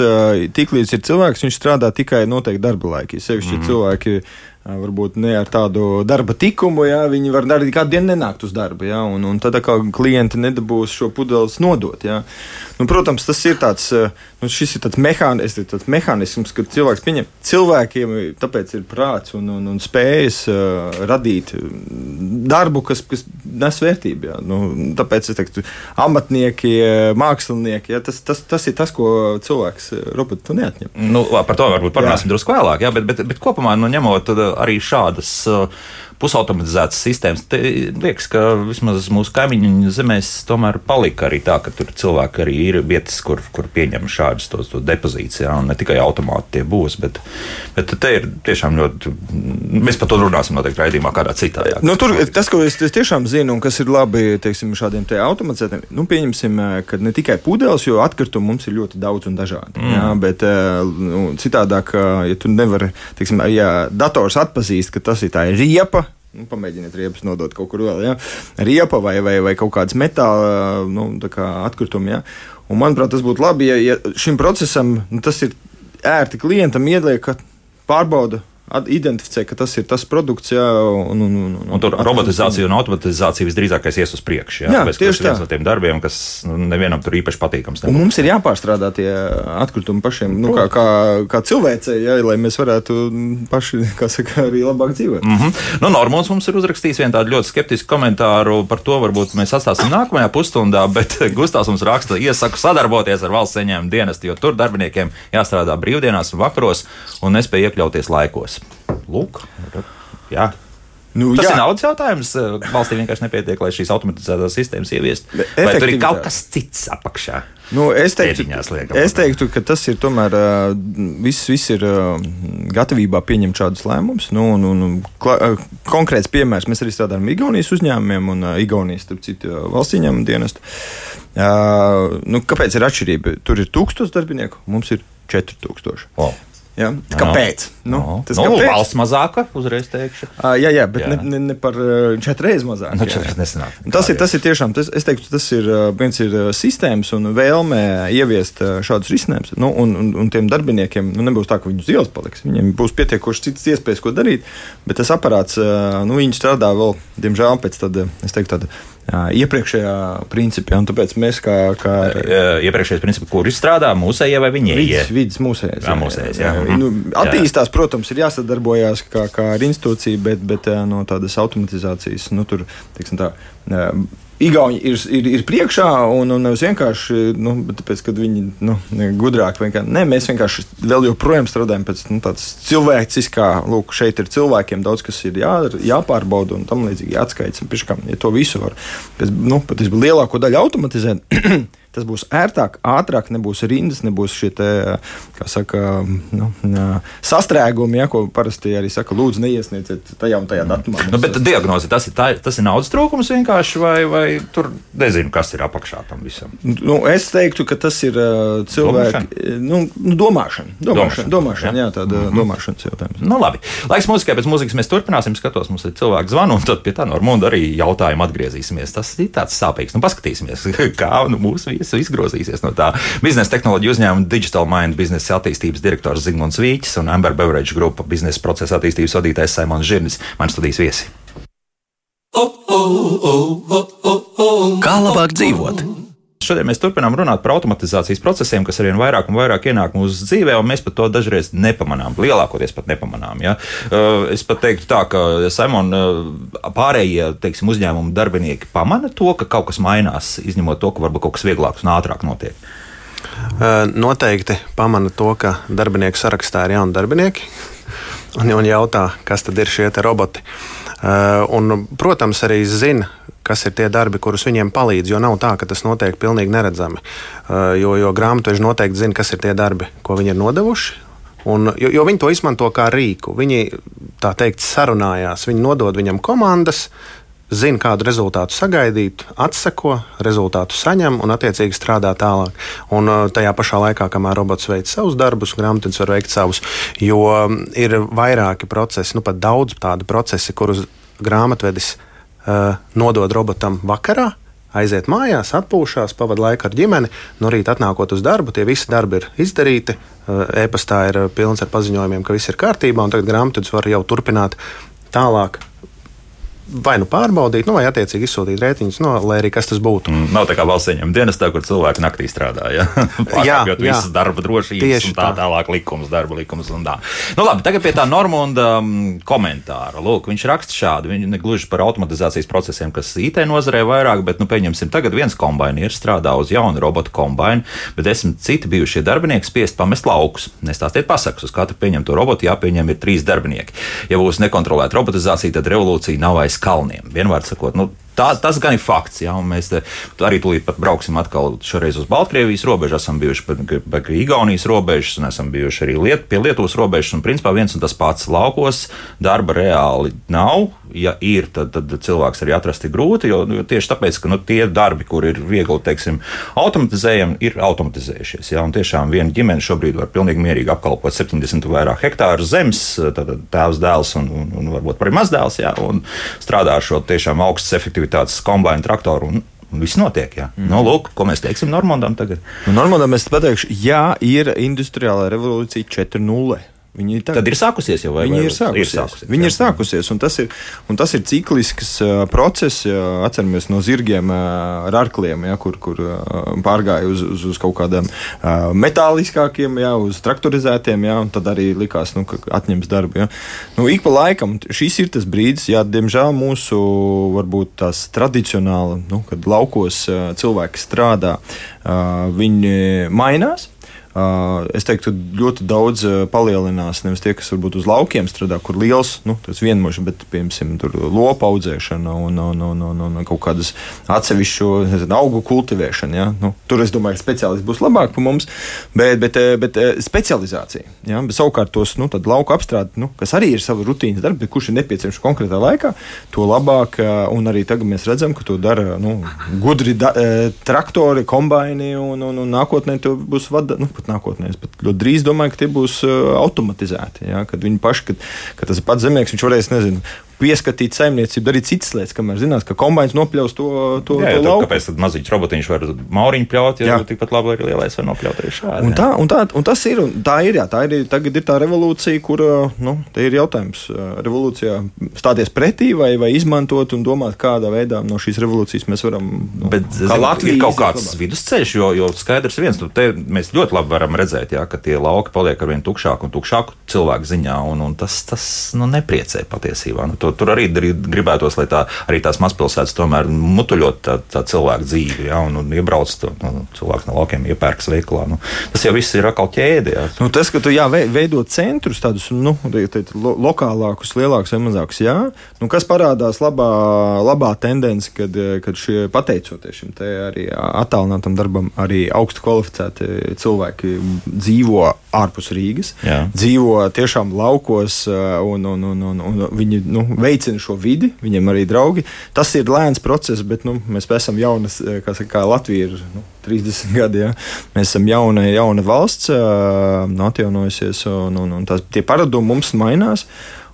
tiklīdz ir cilvēks, viņš strādā tikai noteikti darba laiki. Sevišķi mm -hmm. cilvēki varbūt ne ar tādu darba tikumu, ja viņi var arī kādu dienu nenākt uz darbu, ja, un, un tad kā klienti nedabūs šo pudeles nodot. Ja. Nu, protams, tas ir tāds, nu, šis ir tāds, mehānis, tāds mehānisms, kad cilvēks pieņem. Cilvēkiem tāpēc ir prāts un, un, un spējas uh, radīt darbu, kas, kas nes vērtību. Ja. Nu, tāpēc es teiktu, amatnieki, mākslinieki, ja, tas, tas, tas ir tas, ko cilvēks robotu neatņem. Nu, par to varbūt parunāsim drusku vēlāk, ja, bet, bet, bet kopumā nu, ņemot arī šādas uh, pusautomatizētas sistēmas. Te liekas, ka vismaz mūsu kaimiņu zemēs tomēr palika arī tā, ka tur cilvēki arī ir vietas, kur, kur pieņem šādus tos, tos depozītus. Jā, un ne tikai automāti tie būs, bet, bet te ir tiešām ļoti. Mēs par to runāsim noteikti raidījumā kādā citā. Jā, nu, tur, tas, ko es, es tiešām zinu, un kas ir labi teiksim, šādiem te automatizētiem, nu, pieņemsim, ka ne tikai pudeles, jo atkritumu mums ir ļoti daudz un dažādi. Mm. Jā, bet nu, citādāk, ja tu nevari, teiksim, ja dators atpazīst, ka tas ir tā riepa, Nu, pamēģiniet riepas nodot kaut kur vēl, ja? riepa vai, vai, vai kaut kādas metāla nu, kā atkritumi. Ja? Un, manuprāt, tas būtu labi, ja, ja šim procesam nu, tas ir ērti klientam ieliek, ka pārbauda identificē, ka tas ir tas produkts. Jā, un, un, un, un, un tur robotizācija un automatizācija visdrīzākais ies uz priekšu. Jā, jā Tāpēc, tieši tas ir viens no tiem darbiem, kas nu, nevienam tur īpaši patīkams. Un mums ir jāpārstrādā tie atkritumi pašiem, nu, kā, kā, kā cilvēcei, jā, lai mēs varētu paši [laughs] saka, arī labāk dzīvot. Mm -hmm. nu, Normons mums ir uzrakstījis vienu tādu ļoti skeptisku komentāru par to, varbūt mēs atstāsim nākamajā pusstundā, [laughs] bet Gustavs mums raksta, iesaku sadarboties ar valsts ieņēmumu dienestu, jo tur darbiniekiem jāstrādā brīvdienās un vakaros un nespēj iekļauties laikos. Lūk, jā. Nu, Tas jā. ir naudas jautājums. Valstī vienkārši nepietiek, lai šīs automatizētās sistēmas ieviestu. Vai tur ir kaut kas cits apakšā? Nu, es, teiktu, es teiktu, ka tas ir tomēr viss, viss ir gatavībā pieņemt šādus lēmumus. Nu, nu, nu, konkrēts piemērs mēs arī strādājam ar Igaunijas uzņēmumiem un Igaunijas, starp citu, valsts ieņēmumu dienestu. Nu, kāpēc ir atšķirība? Tur ir tūkstoš darbinieku, mums ir 4000. Oh. Ja? Kāpēc? Nu, no. Tas nu, kāpēc? valsts mazāka, uzreiz teikšu. Uh, jā, jā, bet jā. Ne, ne, ne par četras reizes mazāk. Nu, četras nesanāk. Tas ir, tas ir tiešām, tas, es teiktu, tas ir viens ir sistēmas un vēlme ieviest šādus risinājumus. Nu, un, un, un tiem darbiniekiem nu, nebūs tā, ka viņi uz ielas paliks. Viņiem būs pietiekoši citas iespējas, ko darīt, bet tas aparāts, nu, viņi strādā vēl, diemžēl, pēc tāda, es teiktu, tāda iepriekšējā principā. Tāpēc mēs kā. kā iepriekšējais princips, kur strādā mūsējie vai viņi ir? Vides mūsējais. Jā, mūsējais. Jā. Jā. Nu, attīstās, jā. protams, ir jāsadarbojas kā, kā ar institūciju, bet, bet no tādas automatizācijas, nu, tur, teiksim tā. Igauni ir, ir, ir priekšā, un, un nevis vienkārši nu, tāpēc, ka viņi ir nu, gudrāki. Nē, mēs vienkārši vēl joprojām strādājam pēc nu, tādas cilvēciskā, lūk, šeit ir cilvēkiem daudz kas ir jā, jāpārbauda un tam līdzīgi jāatskaits. Pieškām, ja to visu var pēc, nu, pat lielāko daļu automatizēt. [clears throat] tas būs ērtāk, ātrāk, nebūs rindas, nebūs šie te, saka, nu, sastrēgumi, ja, ko parasti arī saka, lūdzu, neiesniedziet tajā un tajā datumā. Nu, bet diagnoze tas ir, tā, tas ir naudas trūkums vienkārši, vai, vai tur nezinu, kas ir apakšā tam visam? Nu, es teiktu, ka tas ir cilvēki, nu, nu, domāšana. Domāšana, domāšana, domāšana jā, tāda mm -hmm. domāšanas jautājums. Nu, labi. Laiks mūzikai, pēc mūzikas mēs turpināsim, skatos, mums ir cilvēks zvanu, un tad pie tā normāla arī jautājumu atgriezīsimies. Tas ir tāds sāpīgs. Nu, paskatīsimies, [laughs] kā nu, mūsu vīri visu izgrozīsies no tā. Biznesa tehnoloģiju uzņēmuma Digital Mind biznesa attīstības direktors Zigmunds Vīķis un Amber Beverage grupa biznesa procesa attīstības vadītājs Saimons Žirnis, man studijas viesi. Kā labāk dzīvot? Šodien mēs turpinām runāt par automatizācijas procesiem, kas arvien vairāk un vairāk ienāk mūsu dzīvē, un mēs pat to dažreiz nepamanām. Lielākoties pat nepamanām. Ja? Uh, es pat teiktu, tā, ka Simon, uh, pārējie teiksim, uzņēmumu darbinieki pamana to, ka kaut kas mainās, izņemot to, ka varbūt kaut kas vieglāks un ātrāk notiek. Uh, noteikti pamana to, ka darbinieku sarakstā ir jauni darbinieki un, un jautā, kas tad ir šie roboti. Un, protams, arī zina, kas ir tie darbi, kurus viņiem palīdz. Jo nav tā, ka tas notiek pilnīgi neredzami. Uh, jo, jo grāmatveži noteikti zina, kas ir tie darbi, ko viņi ir nodevuši. Un, jo, jo viņi to izmanto kā rīku. Viņi tā teikt sarunājās, viņi nodod viņam komandas, zina, kādu rezultātu sagaidīt, atseko, rezultātu saņem un attiecīgi strādā tālāk. Un uh, tajā pašā laikā, kamēr robots veic savus darbus, grāmatvedis var veikt savus. Jo um, ir vairāki procesi, nu pat daudz tādu procesu, kurus grāmatvedis uh, nodod robotam vakarā, aiziet mājās, atpūšās, pavadīt laiku ar ģimeni. No rīta atnākot uz darbu, tie visi darbi ir izdarīti. Uh, e-pastā ir pilns ar paziņojumiem, ka viss ir kārtībā, un tagad grāmatvedis var jau turpināt tālāk vai nu pārbaudīt, nu, vai attiecīgi izsūtīt rēķinus, no, lai arī kas tas būtu. Mm, nav tā kā valsts ieņem dienestā, kur cilvēki naktī strādā. Ja? [laughs] Pārkāpjot visas darba drošības, Tieši un tā, tā tālāk likums, darba likums un tā. Nu, labi, tagad pie tā Normunda um, komentāra. Lūk, viņš raksta šādi. Viņš negluži par automatizācijas procesiem, kas IT nozarē vairāk, bet, nu, pieņemsim, tagad viens kombainieris strādā uz jaunu robotu kombainu, bet desmit citi bijušie darbinieki spiest pamest laukus. Nestāstiet pasakas, uz katru pieņemto robotu jāpieņem ir trīs darbinieki. Ja būs nekontrolēta robotizācija, tad revolūcija nav aiz kalniem. Vienmēr sakot, nu, Tā, tas gan ir fakts, un mēs arī tūlīt pat brauksim atkal šoreiz uz Baltkrievijas robežu, esam bijuši pie Igaunijas robežas, un esam bijuši arī liet, pie Lietuvas robežas, un principā viens un tas pats laukos darba reāli nav, ja ir, tad, tad cilvēks arī atrast ir grūti. Jo, jo tieši tāpēc, ka nu, tie darbi, kur ir viegli teiksim, automatizējami, ir automatizējušies. Ja? Un tiešām viena ģimene šobrīd var pilnīgi mierīgi apkalpot 70 vai vairāk hektāru zemes, tad tēvs, dēls un, un, un varbūt arī mazdēls, ja? un strādā ar šo tiešām augstas efektivitātes kombināciju traktoru. Un, viss notiek. Jā. Mm. Nu, lūk, ko mēs teiksim Normandam tagad? Nu, Normandam es pateikšu, jā, ir industriālā revolūcija 4.0. Viņi ir, Tad ir sākusies jau, vai viņi vai, ir sākusies? Ir sākusies viņi jā. ir sākusies, un tas ir, un tas ir ciklisks uh, process. Uh, atceramies no zirgiem uh, ar arkliem, ja, kur, kur pārgāja uz, uz, uz kaut kādiem metāliskākiem, ja, uz traktorizētiem, ja, un tad arī likās, nu, ka atņems darbu. Ja. Nu, ik pa laikam šis ir tas brīdis, ja, diemžēl mūsu varbūt tās tradicionāli, nu, kad laukos cilvēki strādā, viņi mainās. Es teiktu, ka ļoti daudz palielinās nevis tie, kas varbūt uz laukiem strādā, kur liels, nu, tas vienmužs, bet, piemēram, tur lopu audzēšana un, un, un, un, un kaut kādas atsevišķu nezinu, augu kultivēšana. Ja? Nu, tur, es domāju, speciālisti būs labāk par mums, bet, bet, bet specializācija. Ja? Bet, savukārt tos nu, lauku apstrādi, nu, kas arī ir sava rutīnas darbi, kurš ir nepieciešams konkrētā laikā, to labāk, un arī tagad mēs redzam, ka to dara nu, gudri da, traktori, kombaini, un, un, un nākotnē to būs vada. Nu, pat nākotnē. Es pat ļoti drīz domāju, ka tie būs uh, automatizēti. Ja? Kad viņi paši, kad, kad tas pats zemnieks, viņš varēs, nezinu, pieskatīt saimniecību, darīt citas lietas, kamēr zinās, ka kombinācijs nopļaus to, to, jā, jā, to lauku. Kāpēc tad maziņš robotiņš var mauriņu pļaut, ja tikpat labi arī lielais var nopļaut arī šādi? Un tā, un tā, un tas ir, un tā ir, jā, tā ir, tagad ir tā revolūcija, kur, nu, te ir jautājums, revolūcijā stāties pretī vai, vai izmantot un domāt, kādā veidā no šīs revolūcijas mēs varam, nu, Bet, kā Latvija ir kaut kāds labāk. vidusceļš, jo, jo skaidrs viens, nu, te mēs ļoti labi varam redzēt, jā, ka tie lauki paliek ar vien tukšāk un tukšāk cilvēku ziņā, un, un tas, tas, nu, nepriecē patiesībā. Nu, to, tur arī gribētos, lai tā, arī tās mazpilsētas tomēr mutuļot tā, tā cilvēku dzīvi, ja, un, un iebrauc to nu, cilvēku no laukiem, iepērks veiklā. Nu, tas jau viss ir atkal ķēde. Ja. Nu, tas, ka tu jā, veido centrus, tādus nu, teikt, lo, lokālākus, lielākus vai mazākus, jā, nu, kas parādās labā, labā tendence, kad, kad šie pateicoties šim arī attālinātam darbam, arī augstu kvalificēti cilvēki dzīvo ārpus Rīgas, jā. dzīvo tiešām laukos un, un, un, un, un viņi nu, veicina šo vidi, viņiem arī draugi. Tas ir lēns process, bet nu, mēs esam jaunas, eh, kā, saka, kā Latvija ir nu, 30 [laughs] gadi. Ja? Mēs esam jauna, jauna valsts, uh, atjaunojusies, un, un, un tās, tie paradumi mums mainās.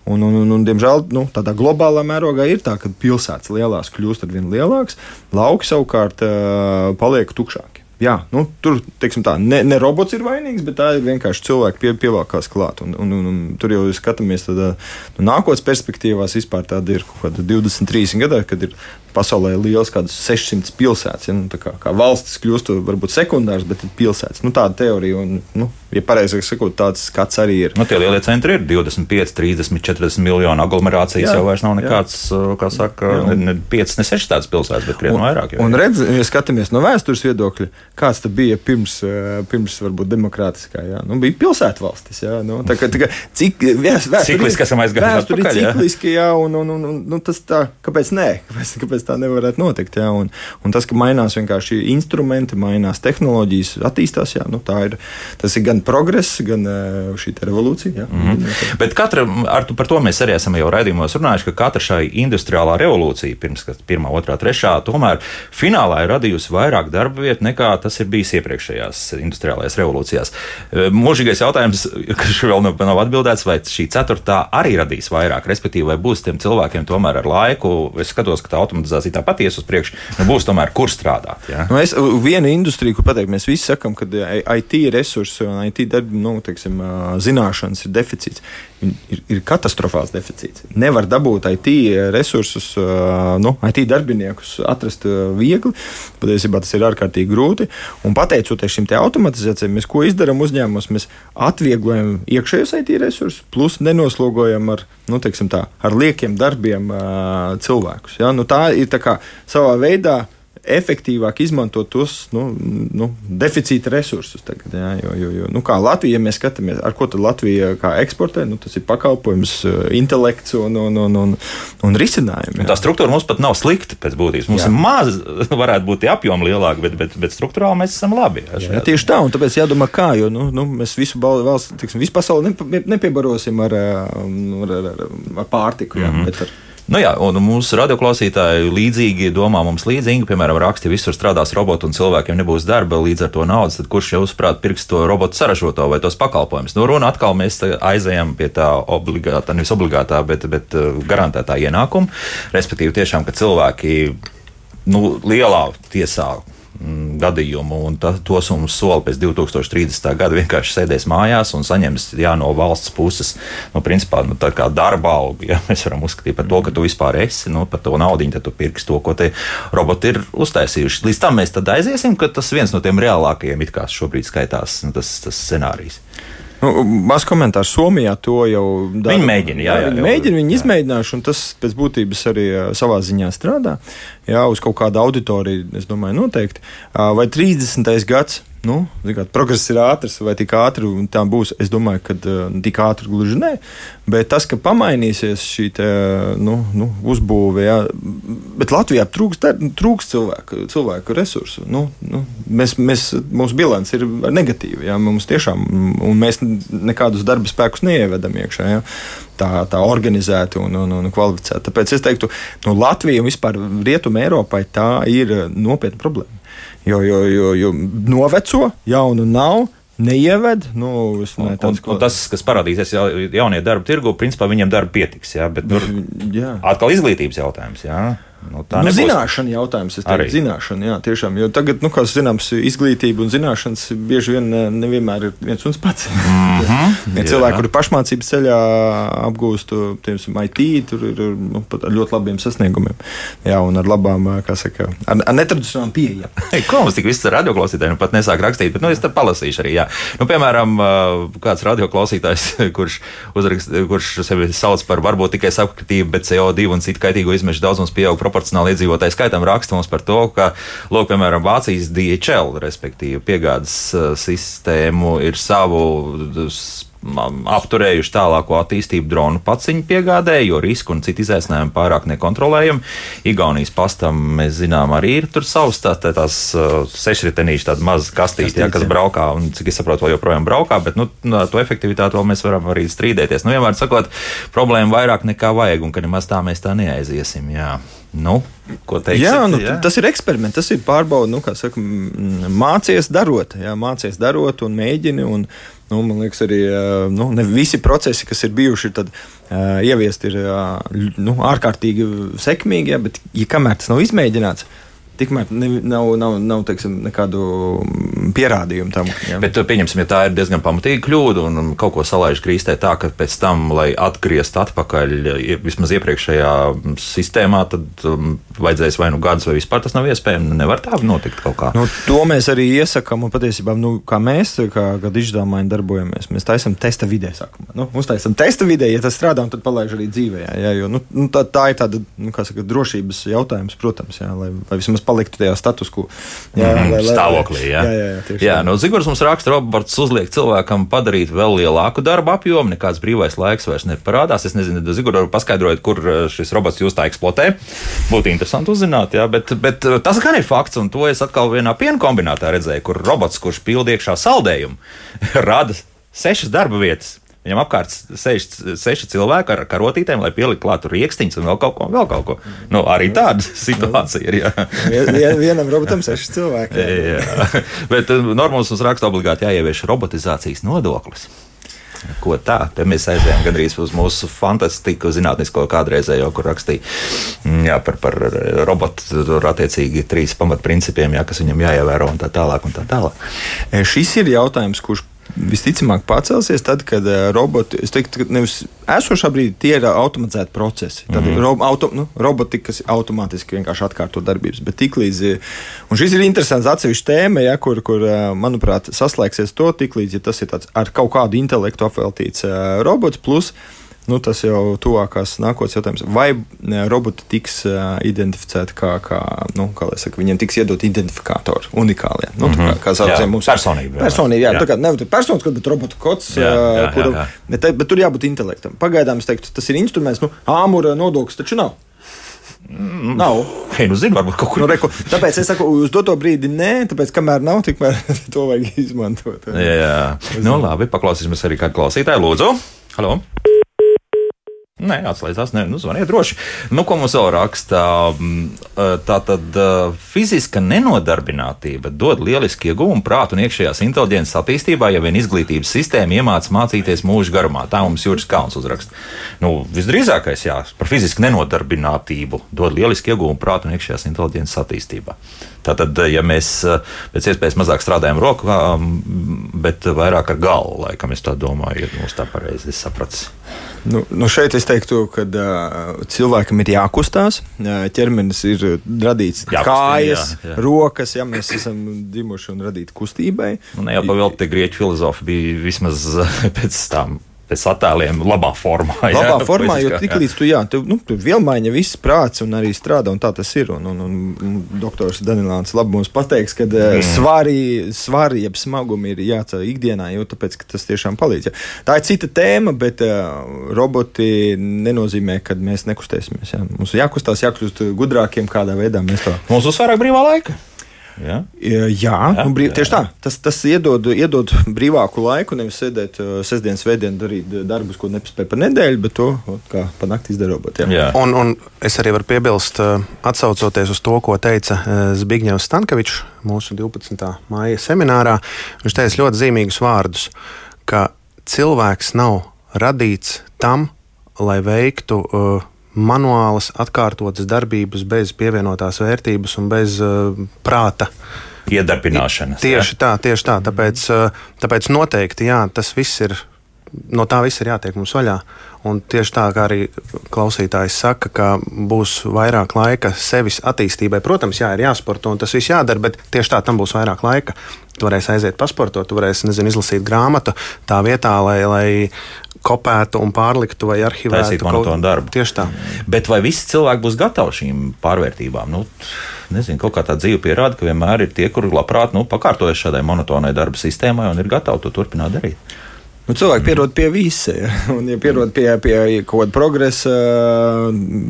Un, un, un, un, diemžēl nu, tādā globālā mērogā ir tā, ka pilsētas lielās kļūst ar vien lielākas, lauki savukārt uh, paliek tukšāki. Jā, nu, tur tā, ne, ne robots ir vainīgs, bet tā ir vienkārši cilvēki pie, pievelkās klāt. Un, un, un, un tur jau skatāmies tādā nu, nākotnes perspektīvās. Vispār tāda ir kaut kāda 20, 30 gadi, kad ir pasaulē liels, kādas 600 pilsētas. Ja, nu, kā, kā valstis kļūst varbūt sekundārs, bet ir pilsētas. Nu, tāda teorija, un, nu, ja pareizāk sakot, tāds skats arī ir. Nu, tie lielie centri ir 25, 30, 40 miljonu aglomerācijas. Jā, jau vairs nav nekāds, jā. Uh, kā saka, jā. ne, ne 5, ne 6 tādas pilsētas, bet krietni vairāk. Jau, un redz, ja skatāmies no vēstures viedokļa, kāds tas bija pirms, uh, pirms varbūt demokrātiskā, jā, nu, bija pilsētu valstis. Jā, nu, tā, kā, tā kā, cik, cikliski esam aizgājuši atpakaļ. Cikliski, jā, un, un, un, un, nu, tas tā, kāpēc nē? [laughs] Kāpēc, kāpēc tā nevarētu notikt. Jā, un, un tas, ka mainās vienkārši instrumenti, mainās tehnoloģijas, attīstās, jā, nu, ir, tas ir gan progress, gan šī revolūcija. Jā. Mm -hmm. Bet katra, ar, par to mēs arī esam jau raidījumos runājuši, ka katra šai industriālā revolūcija, pirms pirmā, otrā, trešā, tomēr finālā ir radījusi vairāk darba vietu nekā tas ir bijis iepriekšējās industriālajās revolūcijās. Mūžīgais jautājums, kas vēl nav, nav atbildēts, vai šī ceturtā arī radīs vairāk, respektīvi, vai būs tiem cilvēkiem tomēr ar laiku. Es skatos, ka tā automatizācija tāpat ies uz priekšu, nu, būs tomēr kur strādāt. Ja? Nu, es, viena industrija, kur pateikt, mēs visi sakām, ka IT resursi un IT darbi, nu, teiksim, zināšanas ir deficīts. Ir, ir katastrofāls deficīts. Nevar dabūt IT resursus, nu, IT darbiniekus atrast viegli. Patiesībā tas ir ārkārtīgi grūti. Un pateicoties šim automatizācijai, mēs ko izdarām uzņēmumos, mēs atvieglojam iekšējos IT resursus, plus nenoslogojam ar, nu, teiksim, tā, ar liekiem darbiem cilvēkus. Ja? Nu, tā ir tā kā savā veidā efektīvāk izmantot tos nu, nu, deficīta resursus. Tagad, jā, jo, jo, jo, nu, kā Latvija, ja mēs skatāmies, ar ko Latvija eksportē, nu, tas ir pakalpojums, eh, intelekts un, un, un, un, un risinājumi. Tā struktūra mums pat nav slikta pēc būtības. Mums jā. ir maz, [laughs] varētu būt apjomi lielāki, bet, bet, bet struktūrāli mēs esam labi. Jā, jā, tieši tā, un tāpēc jādomā, kā, jo nu, nu, mēs visu valsts, tiksim, visu pasauli nepiebarosim ar, ar, ar, ar pārtiku. Jā, mm -hmm. Nu jā, un mūsu radioklausītāji līdzīgi domā mums līdzīgi, piemēram, raksti, visur strādās roboti un cilvēkiem nebūs darba, līdz ar to naudas, tad kurš jau uzprāt pirks to robotu saražoto vai tos pakalpojumus? Nu, runa atkal mēs aizējam pie tā obligātā, nevis obligātā, bet, bet uh, garantētā ienākuma, respektīvi tiešām, ka cilvēki nu, lielā tiesā gadījumu, un ta, tos mums sola pēc 2030. gada vienkārši sēdēs mājās un saņems jā, no valsts puses, nu, principā, nu, tā kā darba algu. Ja? Mēs varam uzskatīt par to, ka tu vispār esi, nu, par to naudu, tad tu pirksi to, ko te roboti ir uztaisījuši. Līdz tam mēs tad aiziesim, ka tas viens no tiem reālākajiem it kā šobrīd skaitās nu, tas, tas scenārijs. Nu, Maz komentārs Somijā to jau dara. Viņi mēģina, jā, jā, viņi mēģina, viņi izmēģinājuši, un tas pēc būtības arī savā ziņā strādā. Jā, uz kaut kādu auditoriju, es domāju, noteikti. Vai 30. gads nu, kā, progress ir ātrs, vai tik ātri tā būs. Es domāju, ka uh, tik ātri gluži nē. Bet tas, ka pamainīsies šī te, nu, nu, uzbūve, jā, bet Latvijā trūks, trūks cilvēku, cilvēku resursu. Nu, nu, mēs, mēs, mūsu bilants ir negatīva. Jā, mums tiešām, mēs nekādus darba spēkus neievedam iekšā. Jā. Tā, tā organizēta un, un, un kvalificēta. Tāpēc es teiktu, no nu, Latvijas un vispār Rietumē Eiropai tā ir nopietna problēma. Jo, jo, jo, jo noveco, jaunu nav neieved. Nu, ne, tāds, un, ko... un tas, kas parādīsies jaunie darba tirgu, principā viņiem darba pietiks. Jā, bet tur [laughs] jā. atkal izglītības jautājums. Jā. Nu, tā nu, zināšana jautājums, es teiktu, zināšana, jā, tiešām. Jo tagad, nu, kā zināms, izglītība un zināšanas bieži vien nevienmēr ir viens un pats. [laughs] Mm -hmm. ja cilvēki, kuri pašmācības ceļā apgūst, piemēram, IT, tur ir nu, ļoti labiem sasniegumiem. Jā, un ar labām, kā saka, ar, ar netradicionālām pieejām. [laughs] Hey, ko mums tik viss radioklausītājiem pat nesāk rakstīt, bet, nu, es te palasīšu arī, jā. Nu, piemēram, kāds radioklausītājs, [laughs] kurš, uzrakst, kurš sevi sauc par varbūt tikai sakritību, bet CO2 un citu kaitīgo izmešu daudzums pieaug proporcionāli iedzīvotāju skaitam raksta mums par to, ka, lūk, piemēram, Vācijas DHL, respektīvi piegādes uh, sistēmu, ir savu apturējuši tālāko attīstību dronu paciņu piegādē, jo risku un citu izaicinājumu pārāk nekontrolējam. Igaunijas pastam mēs zinām, arī ir tur savs tā, tā, tās uh, sešritenīši, tāda maza kastīte, kas braukā, un cik es saprotu, vēl joprojām braukā, bet nu, to efektivitāti vēl mēs varam arī strīdēties. Nu, vienmēr sakot, problēma vairāk nekā vajag, un ka nemaz tā mēs tā neaiziesim. Jā. Nu, teiksit, jā, nu, jā, tas ir eksperiments, tas ir pārbaudas, nu, kā saka, mācies darot, jā, mācies darot un mēģini. Un, nu, man liekas, arī nu, ne visi procesi, kas ir bijuši, tad ieviesti ir nu, ārkārtīgi sekmīgi, jā, bet, ja kamēr tas nav izmēģināts, tikmēr ne, nav, nav, nav teiksim, nekādu pierādījumu tam. Jā. Bet pieņemsim, ja tā ir diezgan pamatīga kļūda un kaut ko salaiž krīstē tā, ka pēc tam, lai atgrieztu atpakaļ vismaz iepriekšējā sistēmā, tad um, vajadzēs vai nu gadus, vai vispār tas nav iespējams. Nevar tā notikt kaut kā. Nu, to mēs arī iesakām, un patiesībā, nu, kā mēs, kā gada izdomājiņi darbojamies, mēs taisām testa vidē. Sākumā. Nu, uztaisām testa vidē, ja tas strādā, tad palaiž arī dzīvē. Jā, jā, jo, nu, nu, tā, tā ir tāda nu, saka, drošības jautājums, protams, jā, lai, lai vismaz paliktu tajā status quo. Jā, mm, lai, lai, stāvoklī. Jā, jā, jā, jā, jā no Zigors mums raksta, robots uzliek cilvēkam padarīt vēl lielāku darbu apjomu, nekāds brīvais laiks vairs neparādās. Es nezinu, Zigors, paskaidrojiet, kur eh, šis robots jūs tā eksploatē. Būtu interesanti uzzināt, jā, bet, bet eh, tas gan ir fakts, un to es atkal vienā piena kombinātā redzēju, kur robots, kurš pild iekšā saldējumu, [laughs] rada sešas darba vietas. Viņam apkārt sēž seši cilvēki ar karotītēm, lai pieliktu klātu rīkstiņus un vēl kaut ko. Vēl kaut ko. Nu, arī tāda [laughs] situācija ir. Jā. Vien, vienam robotam seši cilvēki. Jā. jā. [laughs] Bet uh, normāls mums raksta obligāti jāievieš robotizācijas nodoklis. Ko tā? Te mēs aizējām gandrīz uz mūsu fantastiku zinātnisko kādreizējo, kur rakstīja mm, jā, par, par robotu, tur attiecīgi trīs pamatprincipiem, jā, kas viņam jāievēro un tā tālāk. Un tā tālāk. Šis ir jautājums, kurš visticamāk pacelsies tad, kad uh, roboti, es teiktu, ka nevis esošā brīdī tie ir automatizēti procesi. Tad mm -hmm. ro, auto, nu, roboti, kas automātiski vienkārši atkārto darbības. Bet tiklīdz, eh, un šis ir interesants atsevišķs tēma, ja, kur, kur, eh, manuprāt, saslēgsies to tiklīdz, ja tas ir tāds ar kaut kādu intelektu apveltīts robots. Plus, Nu, tas jau tuvākās nākotnes jautājums. Vai roboti tiks identificēti kā, kā, nu, kā saka, viņiem tiks iedot identifikātori unikālie? Nu, mm -hmm. kā, kā saucam, mums personība. Personība, jā, jā. tā kā nevis personiskā, bet robotu kods, jā, jā, kuru, jā, jā. Bet, bet tur jābūt intelektam. Pagaidām es teiktu, tas ir instruments, nu, āmura nodoklis taču nav. Mm. Nav. Hei, nu, zinu, varbūt kaut kur. Nu, reku, tāpēc es saku, uz doto brīdi nē, tāpēc, kamēr nav, tikmēr [laughs] to vajag izmantot. Jā, jā. Nu, labi, paklausīsimies arī kādu klausītāju. Lūdzu, halo! Nē, atslēdzās, ne, nu, zvaniet droši. Nu, ko mums vēl raksta? Tā tad fiziska nenodarbinātība dod lielisku iegūmu prātu un iekšējās inteliģences attīstībā, ja vien izglītības sistēma iemāca mācīties mūža garumā. Tā mums Juris Kalns uzraksta. Nu, visdrīzākais, jā, par fizisku nenodarbinātību dod lielisku iegūmu prātu un iekšējās inteliģences attīstībā. Tātad, ja mēs pēc iespējas mazāk strādājam rokām, bet vairāk ar galvu, laikam es tā domāju, ir mums tā pareizi sapratis. Nu, nu šeit es teiktu, ka uh, cilvēkam ir jākustās. Ķermenis ir radīts Jākustina, kājas, jā, jā. rokas, ja mēs esam dzimuši un radīti kustībai. Nu, ne jau pavēlti grieķu filozofi bija vismaz [laughs] pēc tam attēliem labā formā. [laughs] Jā, labā formā, jo tik līdz tu, jā, tu, nu, tu vielmaiņa viss prāts un arī strādā, un tā tas ir. Un, un, un, un doktors Danilāns labi mums pateiks, ka mm. svari, svari, jeb smagumi ir jāceļ ikdienā, jo tāpēc, tas tiešām palīdz. Jā. Tā ir cita tēma, bet uh, roboti nenozīmē, ka mēs nekustēsimies. Jā. Mums jākustās, jākļūst gudrākiem, kādā veidā mēs to. Mums būs vairāk brīvā laika. Ja? Jā, jā, brīv, tieši tā. Tas, tas iedod, iedod brīvāku laiku, nevis sēdēt uh, sestdienas vēdienā, darīt darbus, ko nepaspēj pa nedēļu, bet to kā pa nakti izdarīt robotā. Un, un es arī varu piebilst, uh, atsaucoties uz to, ko teica uh, Zbigņevs Stankovičs mūsu 12. māja seminārā. Viņš teica ļoti zīmīgus vārdus, ka cilvēks nav radīts tam, lai veiktu uh, manuālas, atkārtotas darbības bez pievienotās vērtības un bez uh, prāta. Iedarbināšanas. Tieši jā. tā, tieši tā. Tāpēc, uh, tāpēc noteikti jā, tas viss ir. No tā viss ir jātiek mums vaļā. Un tieši tā, kā arī klausītājs saka, ka būs vairāk laika sevis attīstībai. Protams, jā, ir jāsporto un tas viss jādara, bet tieši tā tam būs vairāk laika. Tu varēsi aiziet pasportot, tu varēsi nezinu, izlasīt grāmatu tā vietā, lai, lai kopētu un pārliktu vai arhivētu. Taisīt monotonu darbu. Tieši tā. Bet vai visi cilvēki būs gatavi šīm pārvērtībām? Nu, nezinu, kaut kā tā dzīve pierāda, ka vienmēr ir tie, kuri labprāt nu, pakārtojas šādai monotonai darba sistēmai un ir gatavi to turpināt darīt. Nu, cilvēki pierod pie visa. Ja? [laughs] Un, ja pierod pie, pie kaut kāda progresa,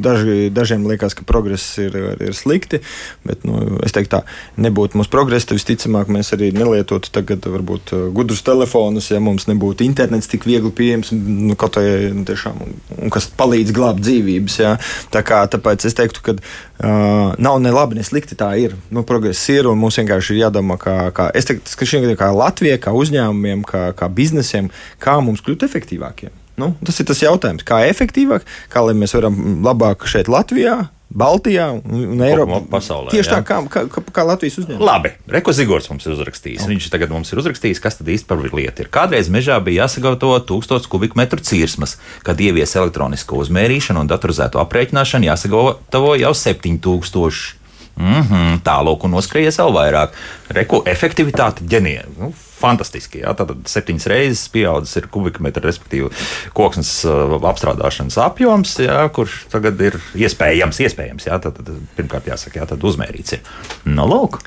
daži, dažiem liekas, ka progress ir, ir slikti. Bet nu, es teiktu, tā nebūtu mūsu progresa, tad visticamāk mēs arī nelietotu tagad varbūt gudrus telefonus, ja mums nebūtu internets tik viegli pieejams, nu, kaut vai nu, tiešām, un kas palīdz glābt dzīvības. Ja? Tā kā, tāpēc es teiktu, ka Uh, nav ne labi, ne slikti. Tā ir. Nu, progress ir un mums vienkārši ir jādomā, kā, kā, teiktu, ka šī, kā Latvijai, kā uzņēmumiem, kā, kā biznesiem, kā mums kļūt efektīvākiem. Nu, tas ir tas jautājums, kā efektīvāk, kā mēs varam labāk šeit Latvijā Baltijā un Eiropā. Pasaulē, Tieši jā. tā, kā, kā, kā, Latvijas uzņēmums. Labi, Reko Zigors mums ir uzrakstījis. Okay. Viņš tagad mums ir uzrakstījis, kas tad īsti par lietu ir. Kādreiz mežā bija jāsagatavo 1000 kubikmetru cirsmas, kad ievies elektronisko uzmērīšanu un datorizēto aprēķināšanu jāsagatavo jau 7000. Mm -hmm, Tālāk, un noskrējies vēl vairāk. Reku efektivitāte ģeniāla. Nu, fantastiski. Jā, tātad septiņas reizes pieaudzis ir kubikmetra, respektīvi, koksnes uh, apstrādāšanas apjoms, jā, kurš tagad ir iespējams, iespējams jā, tad, tad, pirmkārt jāsaka, jā, uzmērīts ir. Nu, lūk.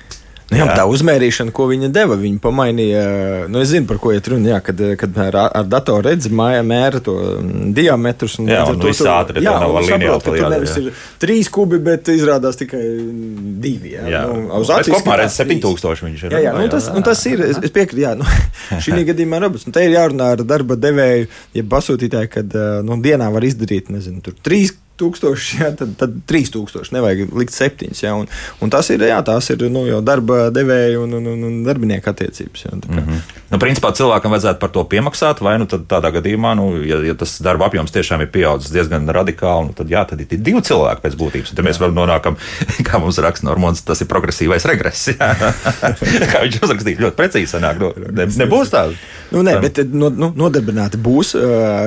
Nu, jā, tā uzmērīšana, ko viņa deva, viņa pamainīja. Nu, es zinu, par ko iet runa. Jā, kad, kad ar, ar datoru redz, māja mēra to mm, diametrus. Un, jā, un to viss ātri jā, un saprot, ka tur nevis ir trīs kubi, bet izrādās tikai divi. Jā, jā. Nu, uz acīs kopā redz 7000 viņš ir. Jā, jā, nu, tas, nu, tas ir, es, es piekrītu, jā, nu, [laughs] šī gadījumā robots. Nu, te ir jārunā ar darba devēju, ja pasūtītāju, kad nu, dienā var izdarīt, nezinu, tur trīs tūkstoši, jā, tad, tad trīs tūkstoši, nevajag likt septiņus. Jā, un, un tas ir, jā, tās ir nu, jau darba devēja un, un, un, un darbinieku attiecības. Jā, mm -hmm. nu, principā cilvēkam vajadzētu par to piemaksāt, vai nu tādā gadījumā, nu, ja, ja tas darba apjoms tiešām ir pieaudzis diezgan radikāli, nu, tad, jā, tad ir divi cilvēki pēc būtības. Tad mēs vēl nonākam, [laughs] kā mums raksta Normons, tas ir progresīvais regress. [laughs] kā viņš uzrakstīja, ļoti precīzi sanāk. Nu, ne, nebūs tādu. Nu, nē, bet no, nu, nodarbināti būs,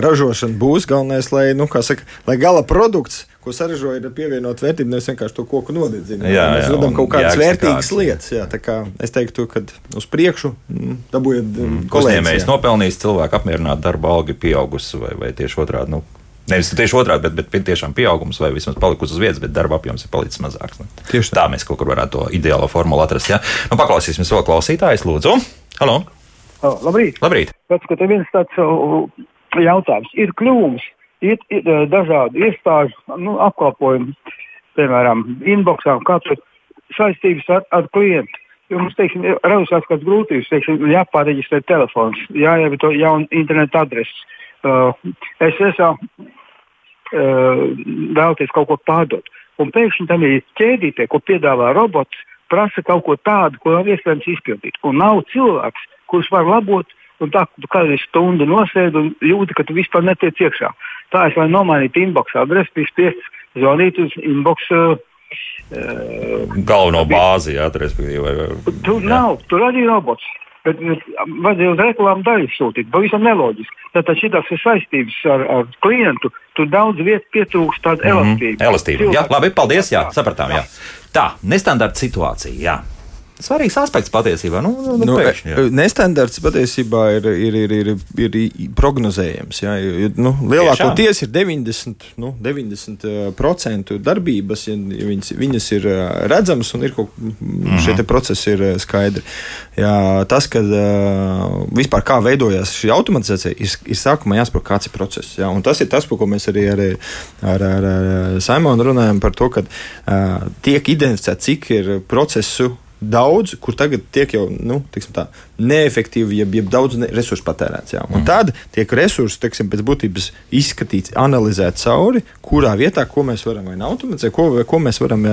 ražošana būs. Galvenais, lai, nu, saka, lai gala produkts produkts, ko saražoja, ir pievienot vērtību, nevis vienkārši to koku nodedzināt. Jā, mēs redzam kaut kādas vērtīgas lietas. Jā, tā kā es teiktu, ka uz priekšu mm, dabūjiet mm, mm kolēģis. Uzņēmējs nopelnījis, cilvēku apmierināti, darba alga pieaugusi vai, vai tieši otrādi. Nu. Nevis tieši otrādi, bet, bet tiešām pieaugums vai vismaz palikusi uz vietas, bet darba apjoms ir palicis mazāks. Ne? Nu. Tieši tā. tā mēs kaut kur varētu to ideālo formulu atrast. Ja? Nu, paklausīsimies vēl klausītājus, lūdzu. Halo! Oh, labrīt! labrīt. Pēc, ka te viens tāds jautājums ir kļūmes ir, ir eh, dažādi iestāžu nu, apkalpojumi, piemēram, inboxām, kāds ir saistības ar, ar klientu. Jo mums, teiksim, radusās kādas grūtības, teiksim, jāpāreģistrē telefons, jāievieto jaunu internetu adresi. Uh, es esmu uh, vēlaties kaut ko pārdot. Un pēkšņi tam ir ķēdīte, ko piedāvā robots, prasa kaut ko tādu, ko nav iespējams izpildīt. Un nav cilvēks, kurš var labot, un tā, tu kādu stundu nosēdi un jūti, ka tu vispār netiec iekšā. Tā es varu nomainīt inbox adresi, bija spiests zvanīt uz inbox. Uh, Galveno bāzi, jā, respektīvi. Tur nav, tur arī robots. Bet vajadzēja uz reklāmu daļu sūtīt. Pavisam neloģiski. Tātad šīs ir saistības ar, ar klientu. Tur daudz vietas pietrūkst tāda mm -hmm. elastība. Elastība. Jā, labi, paldies. Jā, sapratām. Jā. Tā, nestandarta situācija. Jā svarīgs aspekts patiesībā. Nu, nu, nu, pēkšņi, jā. nestandarts patiesībā ir, ir, ir, ir, ir, prognozējams. Jā, jo, nu, lielākoties ir 90%, nu, 90 darbības, ja viņas, viņas ir redzamas un ir kaut, mm -hmm. šie procesi ir skaidri. Jā, tas, ka vispār kā veidojās šī automatizācija, ir, ir sākumā jāsaprot, kāds ir process. Jā, un tas ir tas, par ko mēs arī ar, ar, ar, ar Simonu runājam, par to, ka tiek identificēts, cik ir procesu daudz, kur tagad tiek jau nu, tā, neefektīvi, jeb, jeb daudz ne, resursu patērēts. Jā. Un mm. tad tiek resursi teiksim, pēc būtības izskatīts, analizēts cauri, kurā vietā, ko mēs varam vai automatizēt, ko, ko mēs varam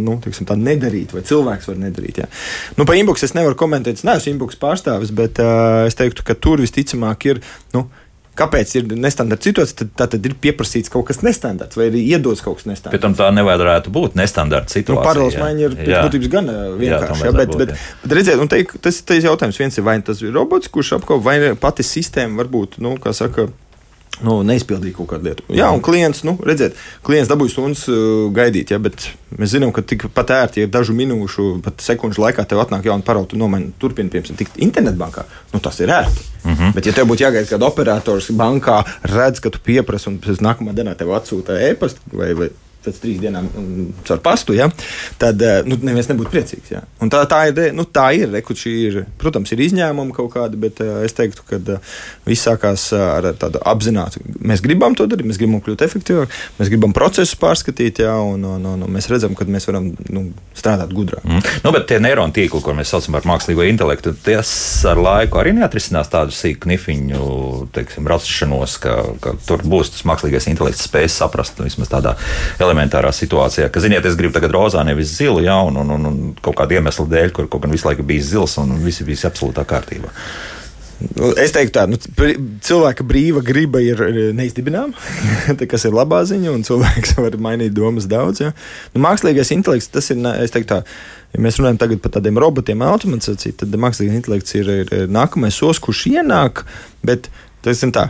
nu, teiksim, nedarīt, vai cilvēks var nedarīt. Jā. Nu, par inbox es nevaru komentēt, es neesmu inbox pārstāvis, bet uh, es teiktu, ka tur visticamāk ir. Nu, kāpēc ir nestandarta situācija, tad, tad, tad ir pieprasīts kaut kas nestandarts vai ir iedots kaut kas nestandarts. Pēc tam tā nevajadzētu būt nestandarta situācija. Nu, Paralēlis maiņa ir pēc būtības gan vienkārši. Jā, bet, būt, bet, bet redziet, te, tas ir jautājums. Viens ir vai tas ir robots, kurš apkopā, vai pati sistēma varbūt, nu, kā saka, nu, neizpildīja kaut kādu lietu. Jā, un klients, nu, redziet, klients dabūja stundas uh, gaidīt, ja, bet mēs zinām, ka tikpat ērti, ja dažu minūšu, pat sekundžu laikā tev atnāk jauna parauga, nomaini, turpini, piemēram, tikt internetbankā, nu, tas ir ērti. Mm -hmm. Bet, ja tev būtu jāgaida, kad operators bankā redz, ka tu pieprasi, un pēc nākamā dienā tev atsūta e-pasta vai, vai pēc trīs dienām caur pastu, ja, tad eh, nu, neviens nebūtu priecīgs. Ja. Un tā, tā ir, nu, tā ir, re, ir, protams, ir izņēmumi kaut kādi, bet uh, es teiktu, ka uh, viss sākās ar tādu apzinātu. Mēs gribam to darīt, mēs gribam kļūt efektīvāk, mēs gribam procesus pārskatīt, ja, un, un, un, un mēs redzam, ka mēs varam nu, strādāt gudrāk. Mm. Nu, bet tie neironu tīkli, ko mēs saucam par mākslīgo intelektu, tas ar laiku arī neatrisinās tādu sīku knifiņu, teiksim, rašanos, ka, ka tur būs tas mākslīgais intelekts spējas saprast nu, vismaz tādā elementārā elementārā situācijā, ka, ziniet, es gribu tagad rozā, nevis zilu, ja, un, un, un, un kaut kāda iemesla dēļ, kur kaut gan visu laiku bijis zils, un viss bija absolūtā kārtībā. Nu, es teiktu, tā nu, cilvēka brīva griba ir neizdibināma, [laughs] kas ir labā ziņa, un cilvēks [laughs] var mainīt domas daudz. Ja. Nu, mākslīgais intelekts, tas ir, es teiktu, tā, ja mēs runājam par tādiem robotiem, automatizāciju, tad mākslīgais intelekts ir, ir nākamais solis, kurš ienāk, bet ir tā,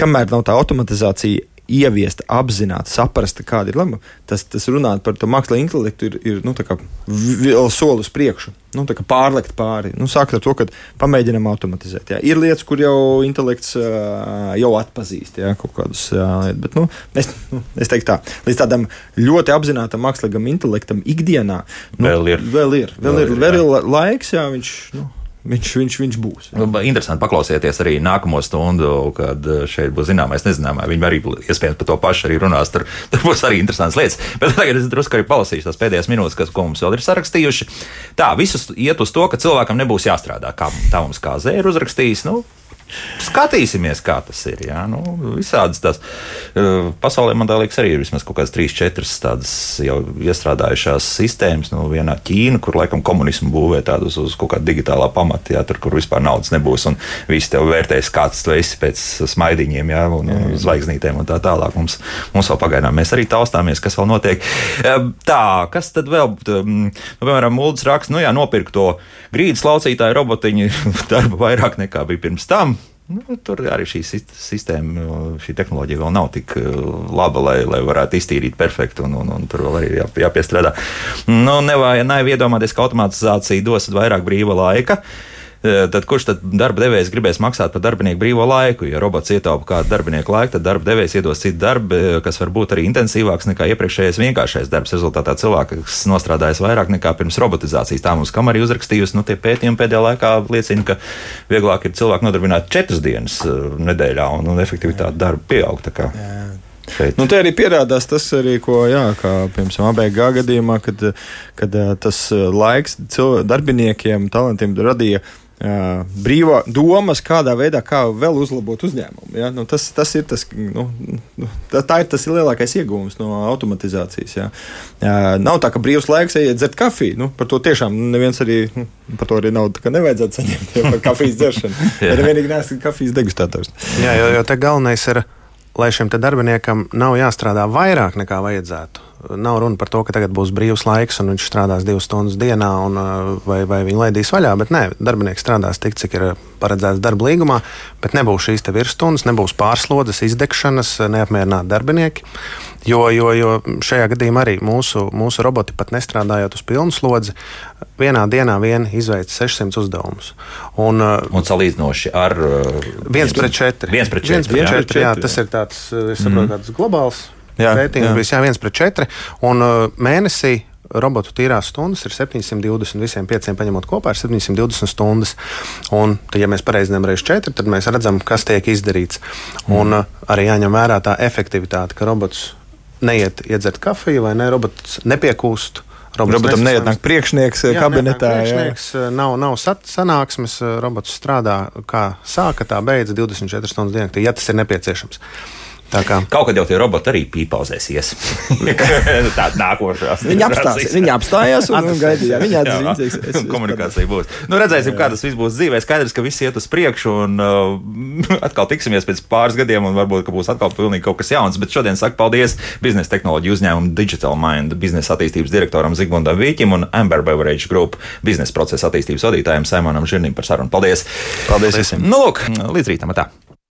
kamēr nav tā automatizācija ieviest, apzināti, saprast, kāda ir lēmuma. Tas, tas runāt par to mākslīgo intelektu ir, ir nu, vēl solis priekšu, nu, pārlekt pāri. Nu, Sākt ar to, ka pamēģinām automatizēt. Jā. Ir lietas, kur jau intelekts jau atpazīst jā, kaut kādus lietas, bet nu, es, nu, es teiktu tā, līdz tādam ļoti apzinātam mākslīgam intelektam ikdienā nu, vēl ir. Vēl ir, vēl vēl ir, vēl ir laiks, jā, viņš. Nu, viņš, viņš, viņš būs. Jā. Nu, interesanti paklausieties arī nākamo stundu, kad eh, šeit būs zināmais, nezināmais. Viņi arī iespējams par to pašu arī runās. Tur, tur būs arī interesants lietas. Bet tagad es drusku arī palasīšu tās pēdējās minūtes, kas mums vēl ir sarakstījuši. Tā, visus iet uz to, ka cilvēkam nebūs jāstrādā. Kā tā mums kā zēra uzrakstījis. Nu, Skatīsimies, kā tas ir. Jā, nu, visādas tās uh, pasaulē man liekas, arī ir vismaz kaut kādas trīs, četras tādas jau iestrādājušās sistēmas. Nu, vienā Ķīna, kur laikam komunismu būvē tādu uz, kaut kāda digitālā pamata, jā, tur, kur vispār naudas nebūs. Un visi tev vērtēs, kāds tu esi pēc smaidiņiem, jā, un mm. zvaigznītēm un tā tālāk. Mums, mums vēl pagaidām mēs arī taustāmies, kas vēl notiek. Tā, kas tad vēl, nu, piemēram, Mulds raksta, nu jā, nopirkt to grīdas laucītāju robotiņu [laughs] darba vairāk nekā bija pirms tam. Nu, tur arī šī sistēma, šī tehnoloģija vēl nav tik uh, laba, lai, lai varētu iztīrīt perfekti, un, un, un tur vēl arī jā, jāpiestrādā. Nu, nevajag, iedomāties, ka automatizācija dos vairāk brīva laika. Uh, Eh, tad kurš tad darba devējs gribēs maksāt par darbinieku brīvo laiku? Ja robots ietaupa kādu darbinieku laiku, tad darba devējs iedos citu darbu, eh, kas var būt arī intensīvāks nekā iepriekšējais vienkāršais darbs. Rezultātā cilvēks nostrādājas vairāk nekā pirms robotizācijas. Tā mums kam arī uzrakstījusi, nu tie pētījumi pēdējā laikā liecina, ka vieglāk ir cilvēku nodarbināt četras dienas eh, nedēļā un, un efektivitāte darba pieaug. Šeit. Nu, te arī pierādās tas, arī, ko, jā, kā piemēram ABG gadījumā, kad, kad tas laiks cilvē, darbiniekiem, talantiem radīja brīvā domas, kādā veidā kā vēl uzlabot uzņēmumu. Ja? Nu, tas, tas ir tas, nu, nu, tā, tā ir tas lielākais iegūms no automatizācijas. Ja? Nav tā, ka brīvs laiks ejiet dzert kafiju. Nu, par to tiešām neviens arī, nu, par to arī nav nevajadzētu saņemt ja, par kafijas dzeršanu. [laughs] ja vienīgi neesat kafijas degustātors. Jā, jo, jo te galvenais ir, lai šim darbiniekam nav jāstrādā vairāk nekā vajadzētu nav runa par to, ka tagad būs brīvs laiks un viņš strādās divas stundas dienā, un, vai, vai viņi laidīs vaļā. Bet nē, darbinieks strādās tik, cik ir paredzēts darba līgumā, bet nebūs šīs virsstundas, nebūs pārslodzes, izdegšanas, neapmierināti darbinieki. Jo, jo, jo šajā gadījumā arī mūsu, mūsu roboti pat nestrādājot uz pilnu slodzi, vienā dienā vien izveic 600 uzdevumus. Un, un salīdzinoši ar 1 pret 4. 1 pret 4, 1 pret 4 jā, 4 jā, jā, tas ir tāds, saprotu, mm. globāls jā, pētījums bijis jā, viens pret četri. Un uh, mēnesī robotu tīrās stundas ir 720, visiem pieciem paņemot kopā ir 720 stundas. Un, tad, ja mēs pareizinām reizes 4, tad mēs redzam, kas tiek izdarīts. Mm. Un uh, arī jāņem vērā tā efektivitāte, ka robots neiet iedzert kafiju vai ne, robots nepiekūst. Robots Robotam neienāk priekšnieks jā, kabinetā. Priekšnieks, jā. Nav, nav sanāksmes, robots strādā kā sāka, tā beidz 24 stundas dienā, ja tas ir nepieciešams. Kaut kad jau tie roboti arī pīpauzēsies. [laughs] Tāda nākošā. Viņi, apstās, viņi apstājās un, un gaidīja. Viņi atzīst, [laughs] komunikācija būs. Nu, redzēsim, kā tas viss būs dzīvē. Skaidrs, ka viss iet uz priekšu un uh, [laughs] atkal tiksimies pēc pāris gadiem un varbūt būs atkal pilnīgi kaut kas jauns. Bet šodien saku paldies biznesa tehnoloģiju uzņēmumu Digital Mind biznesa attīstības direktoram Zigmundam Vīķim un Amber Beverage Group biznesa procesa attīstības vadītājiem Simonam Žirnim par sarunu. Paldies! Paldies visiem! Nu, lūk, līdz rītam! Tā.